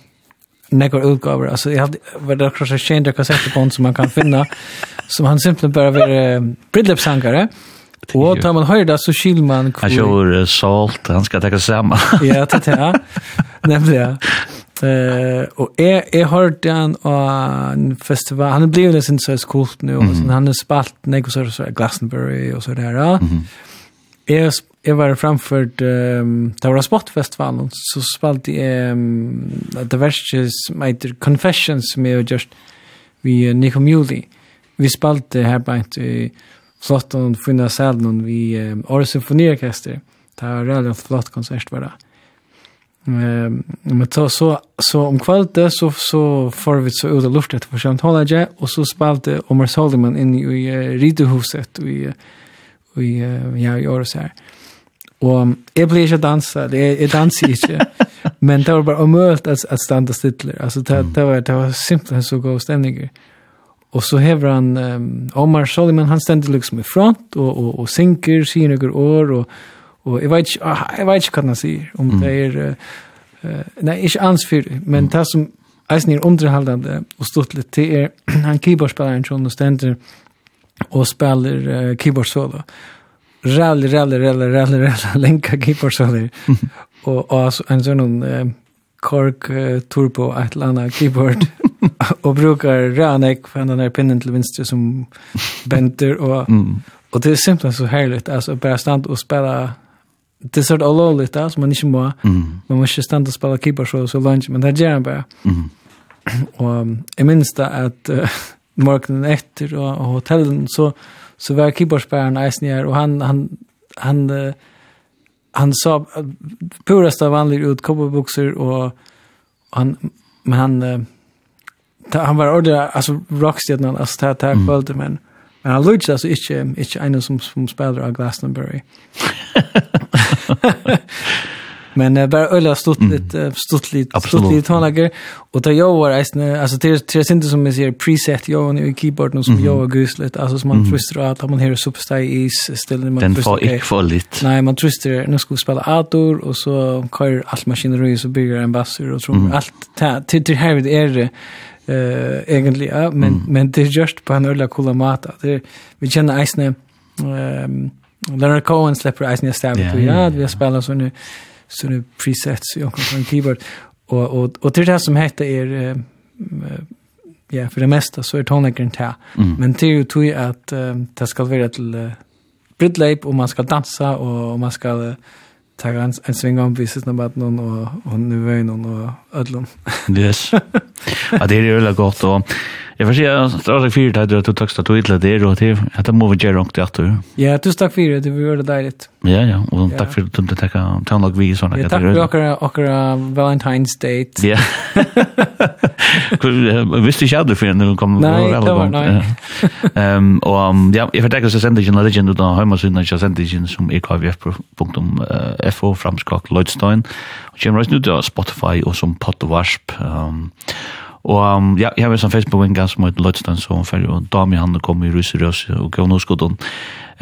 nekvar utgaver. Alltså jag hade var det kanske kända kassetter på som man kan finna som han simpelthen bare var uh, bridlepsangare. Og tar man høyre höjda så kyl man kvor. Han kör salt, han ska ta sammen. ja, det er det. Nämligen. Eh och är är hört han en festival. Han blev det sen så coolt nu och sen han har spalt något så så Glastonbury och så där. Är jag var framför ehm det var sportfestivalen så spalt ehm the verses my confessions med just vi Nico Muley. Vi spalt här på ett flott och fina salen vi Åre symfoniorkester. Det var en flott konsert var det men så så så om kvällte så så får vi så ut och luftet för skämt hålla jag och så spalte Omar Solomon in i ridehuset i i ja i år så här. Och jag blir inte dansa, det är dansa inte. Men det var bara omöjligt att, att stanna stilla. Alltså det, det, var, det var simpelt så god stämning. Och så häver han, um, Omar Soliman, han ständer liksom i front och, och, och synker, syr några år och Og jeg vet ikke, jeg vet ikke hva han sier, om det er, uh, nei, ikke ans fyr, men det som eisen er underhaldende og stått litt, til er han keyboardspilleren som stender og spiller uh, keyboard solo. Rævlig, rævlig, rævlig, rævlig, rævlig, lenka keyboard solo. og, og en sånn uh, kork uh, turbo, et eller annet keyboard, og brukar rænek for den der pinnen til venstre som benter, og, mm. og det er simpelthen så herligt, altså bare stand og spela det är sort all all det alltså man inte må mm. man måste stanna och spela keeper så så lunch men det gör han bara. Mm. och jag minns det att uh, morgonen efter och, och hotellen så så var keeperspärren Eisner och han han han uh, han sa purast av vanlig ut kobberboxer och han men han uh, han var ordentligt alltså rockstjärnan alltså tack tack mm. men Men han lutsar altså ikke, ikke en som, som spiller av Glastonbury. Men uh, bara ölla stått mm. lite stått lite stått och det jag var eisne, alltså det är det inte som man ser preset jag i keyboarden som jag och guslet alltså som man twistar att man hör superstar i stället man Den får ikke for litt. Nej, man twistar nu ska spela ator, och så kör allt maskineri så bygger en bassur och tror allt till till här det är det eh egentlig ja, men mm. men det är just på en ölla coola mat. Det vi känner isne ehm Leonard Cohen släpper isne stab yeah, yeah, ja, vi har spelat så nu så nu presets i och en keyboard och och och det där som heter är ja, för det mesta så är tonläggaren där. Mm. Men det är ju tog att det ska vara till uh, bridleip och man ska dansa och man ska tar en, en sving om viset när mannen och, och nu är någon och ödlon. yes. ja, det er jo veldig godt. Og, Jeg får si, att jag fick fyrt at du tog texta till det där och till att det måste göra något at du. Ja, tusen tack för det. Det var det dejligt. Ja, ja. Och takk for at du tacka tonlag vi såna Ja, Tack för och och Valentine's date. Ja. Kul visste ikke aldrig för når du kom Nej, det var nej. Ehm och ja, jag förtäcker så sent en legend då hemma så när jag sent en som er kvf.fo, framskak Lloydstein. og kommer også nu till Spotify og som Pottwarsp. Ehm Og um, ja, jeg har en Facebook-vinga som heter Lødstein, så han ferdig, og Dami han kom i Rus i Røs, og gav noe skodden.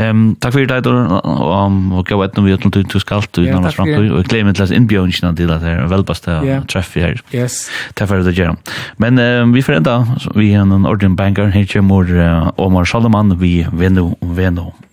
Um, takk for i og, um, og gav etnå vi etnå til skalt, og nærmest frem til, og jeg gleder meg til at innbjørnene til at det er velbaste til treff vi her. Yes. Takk for det, Jerem. Men um, vi får enda, vi er en ordentlig banker, her kommer uh, Omar Salomon, vi Veno, Veno. Veno.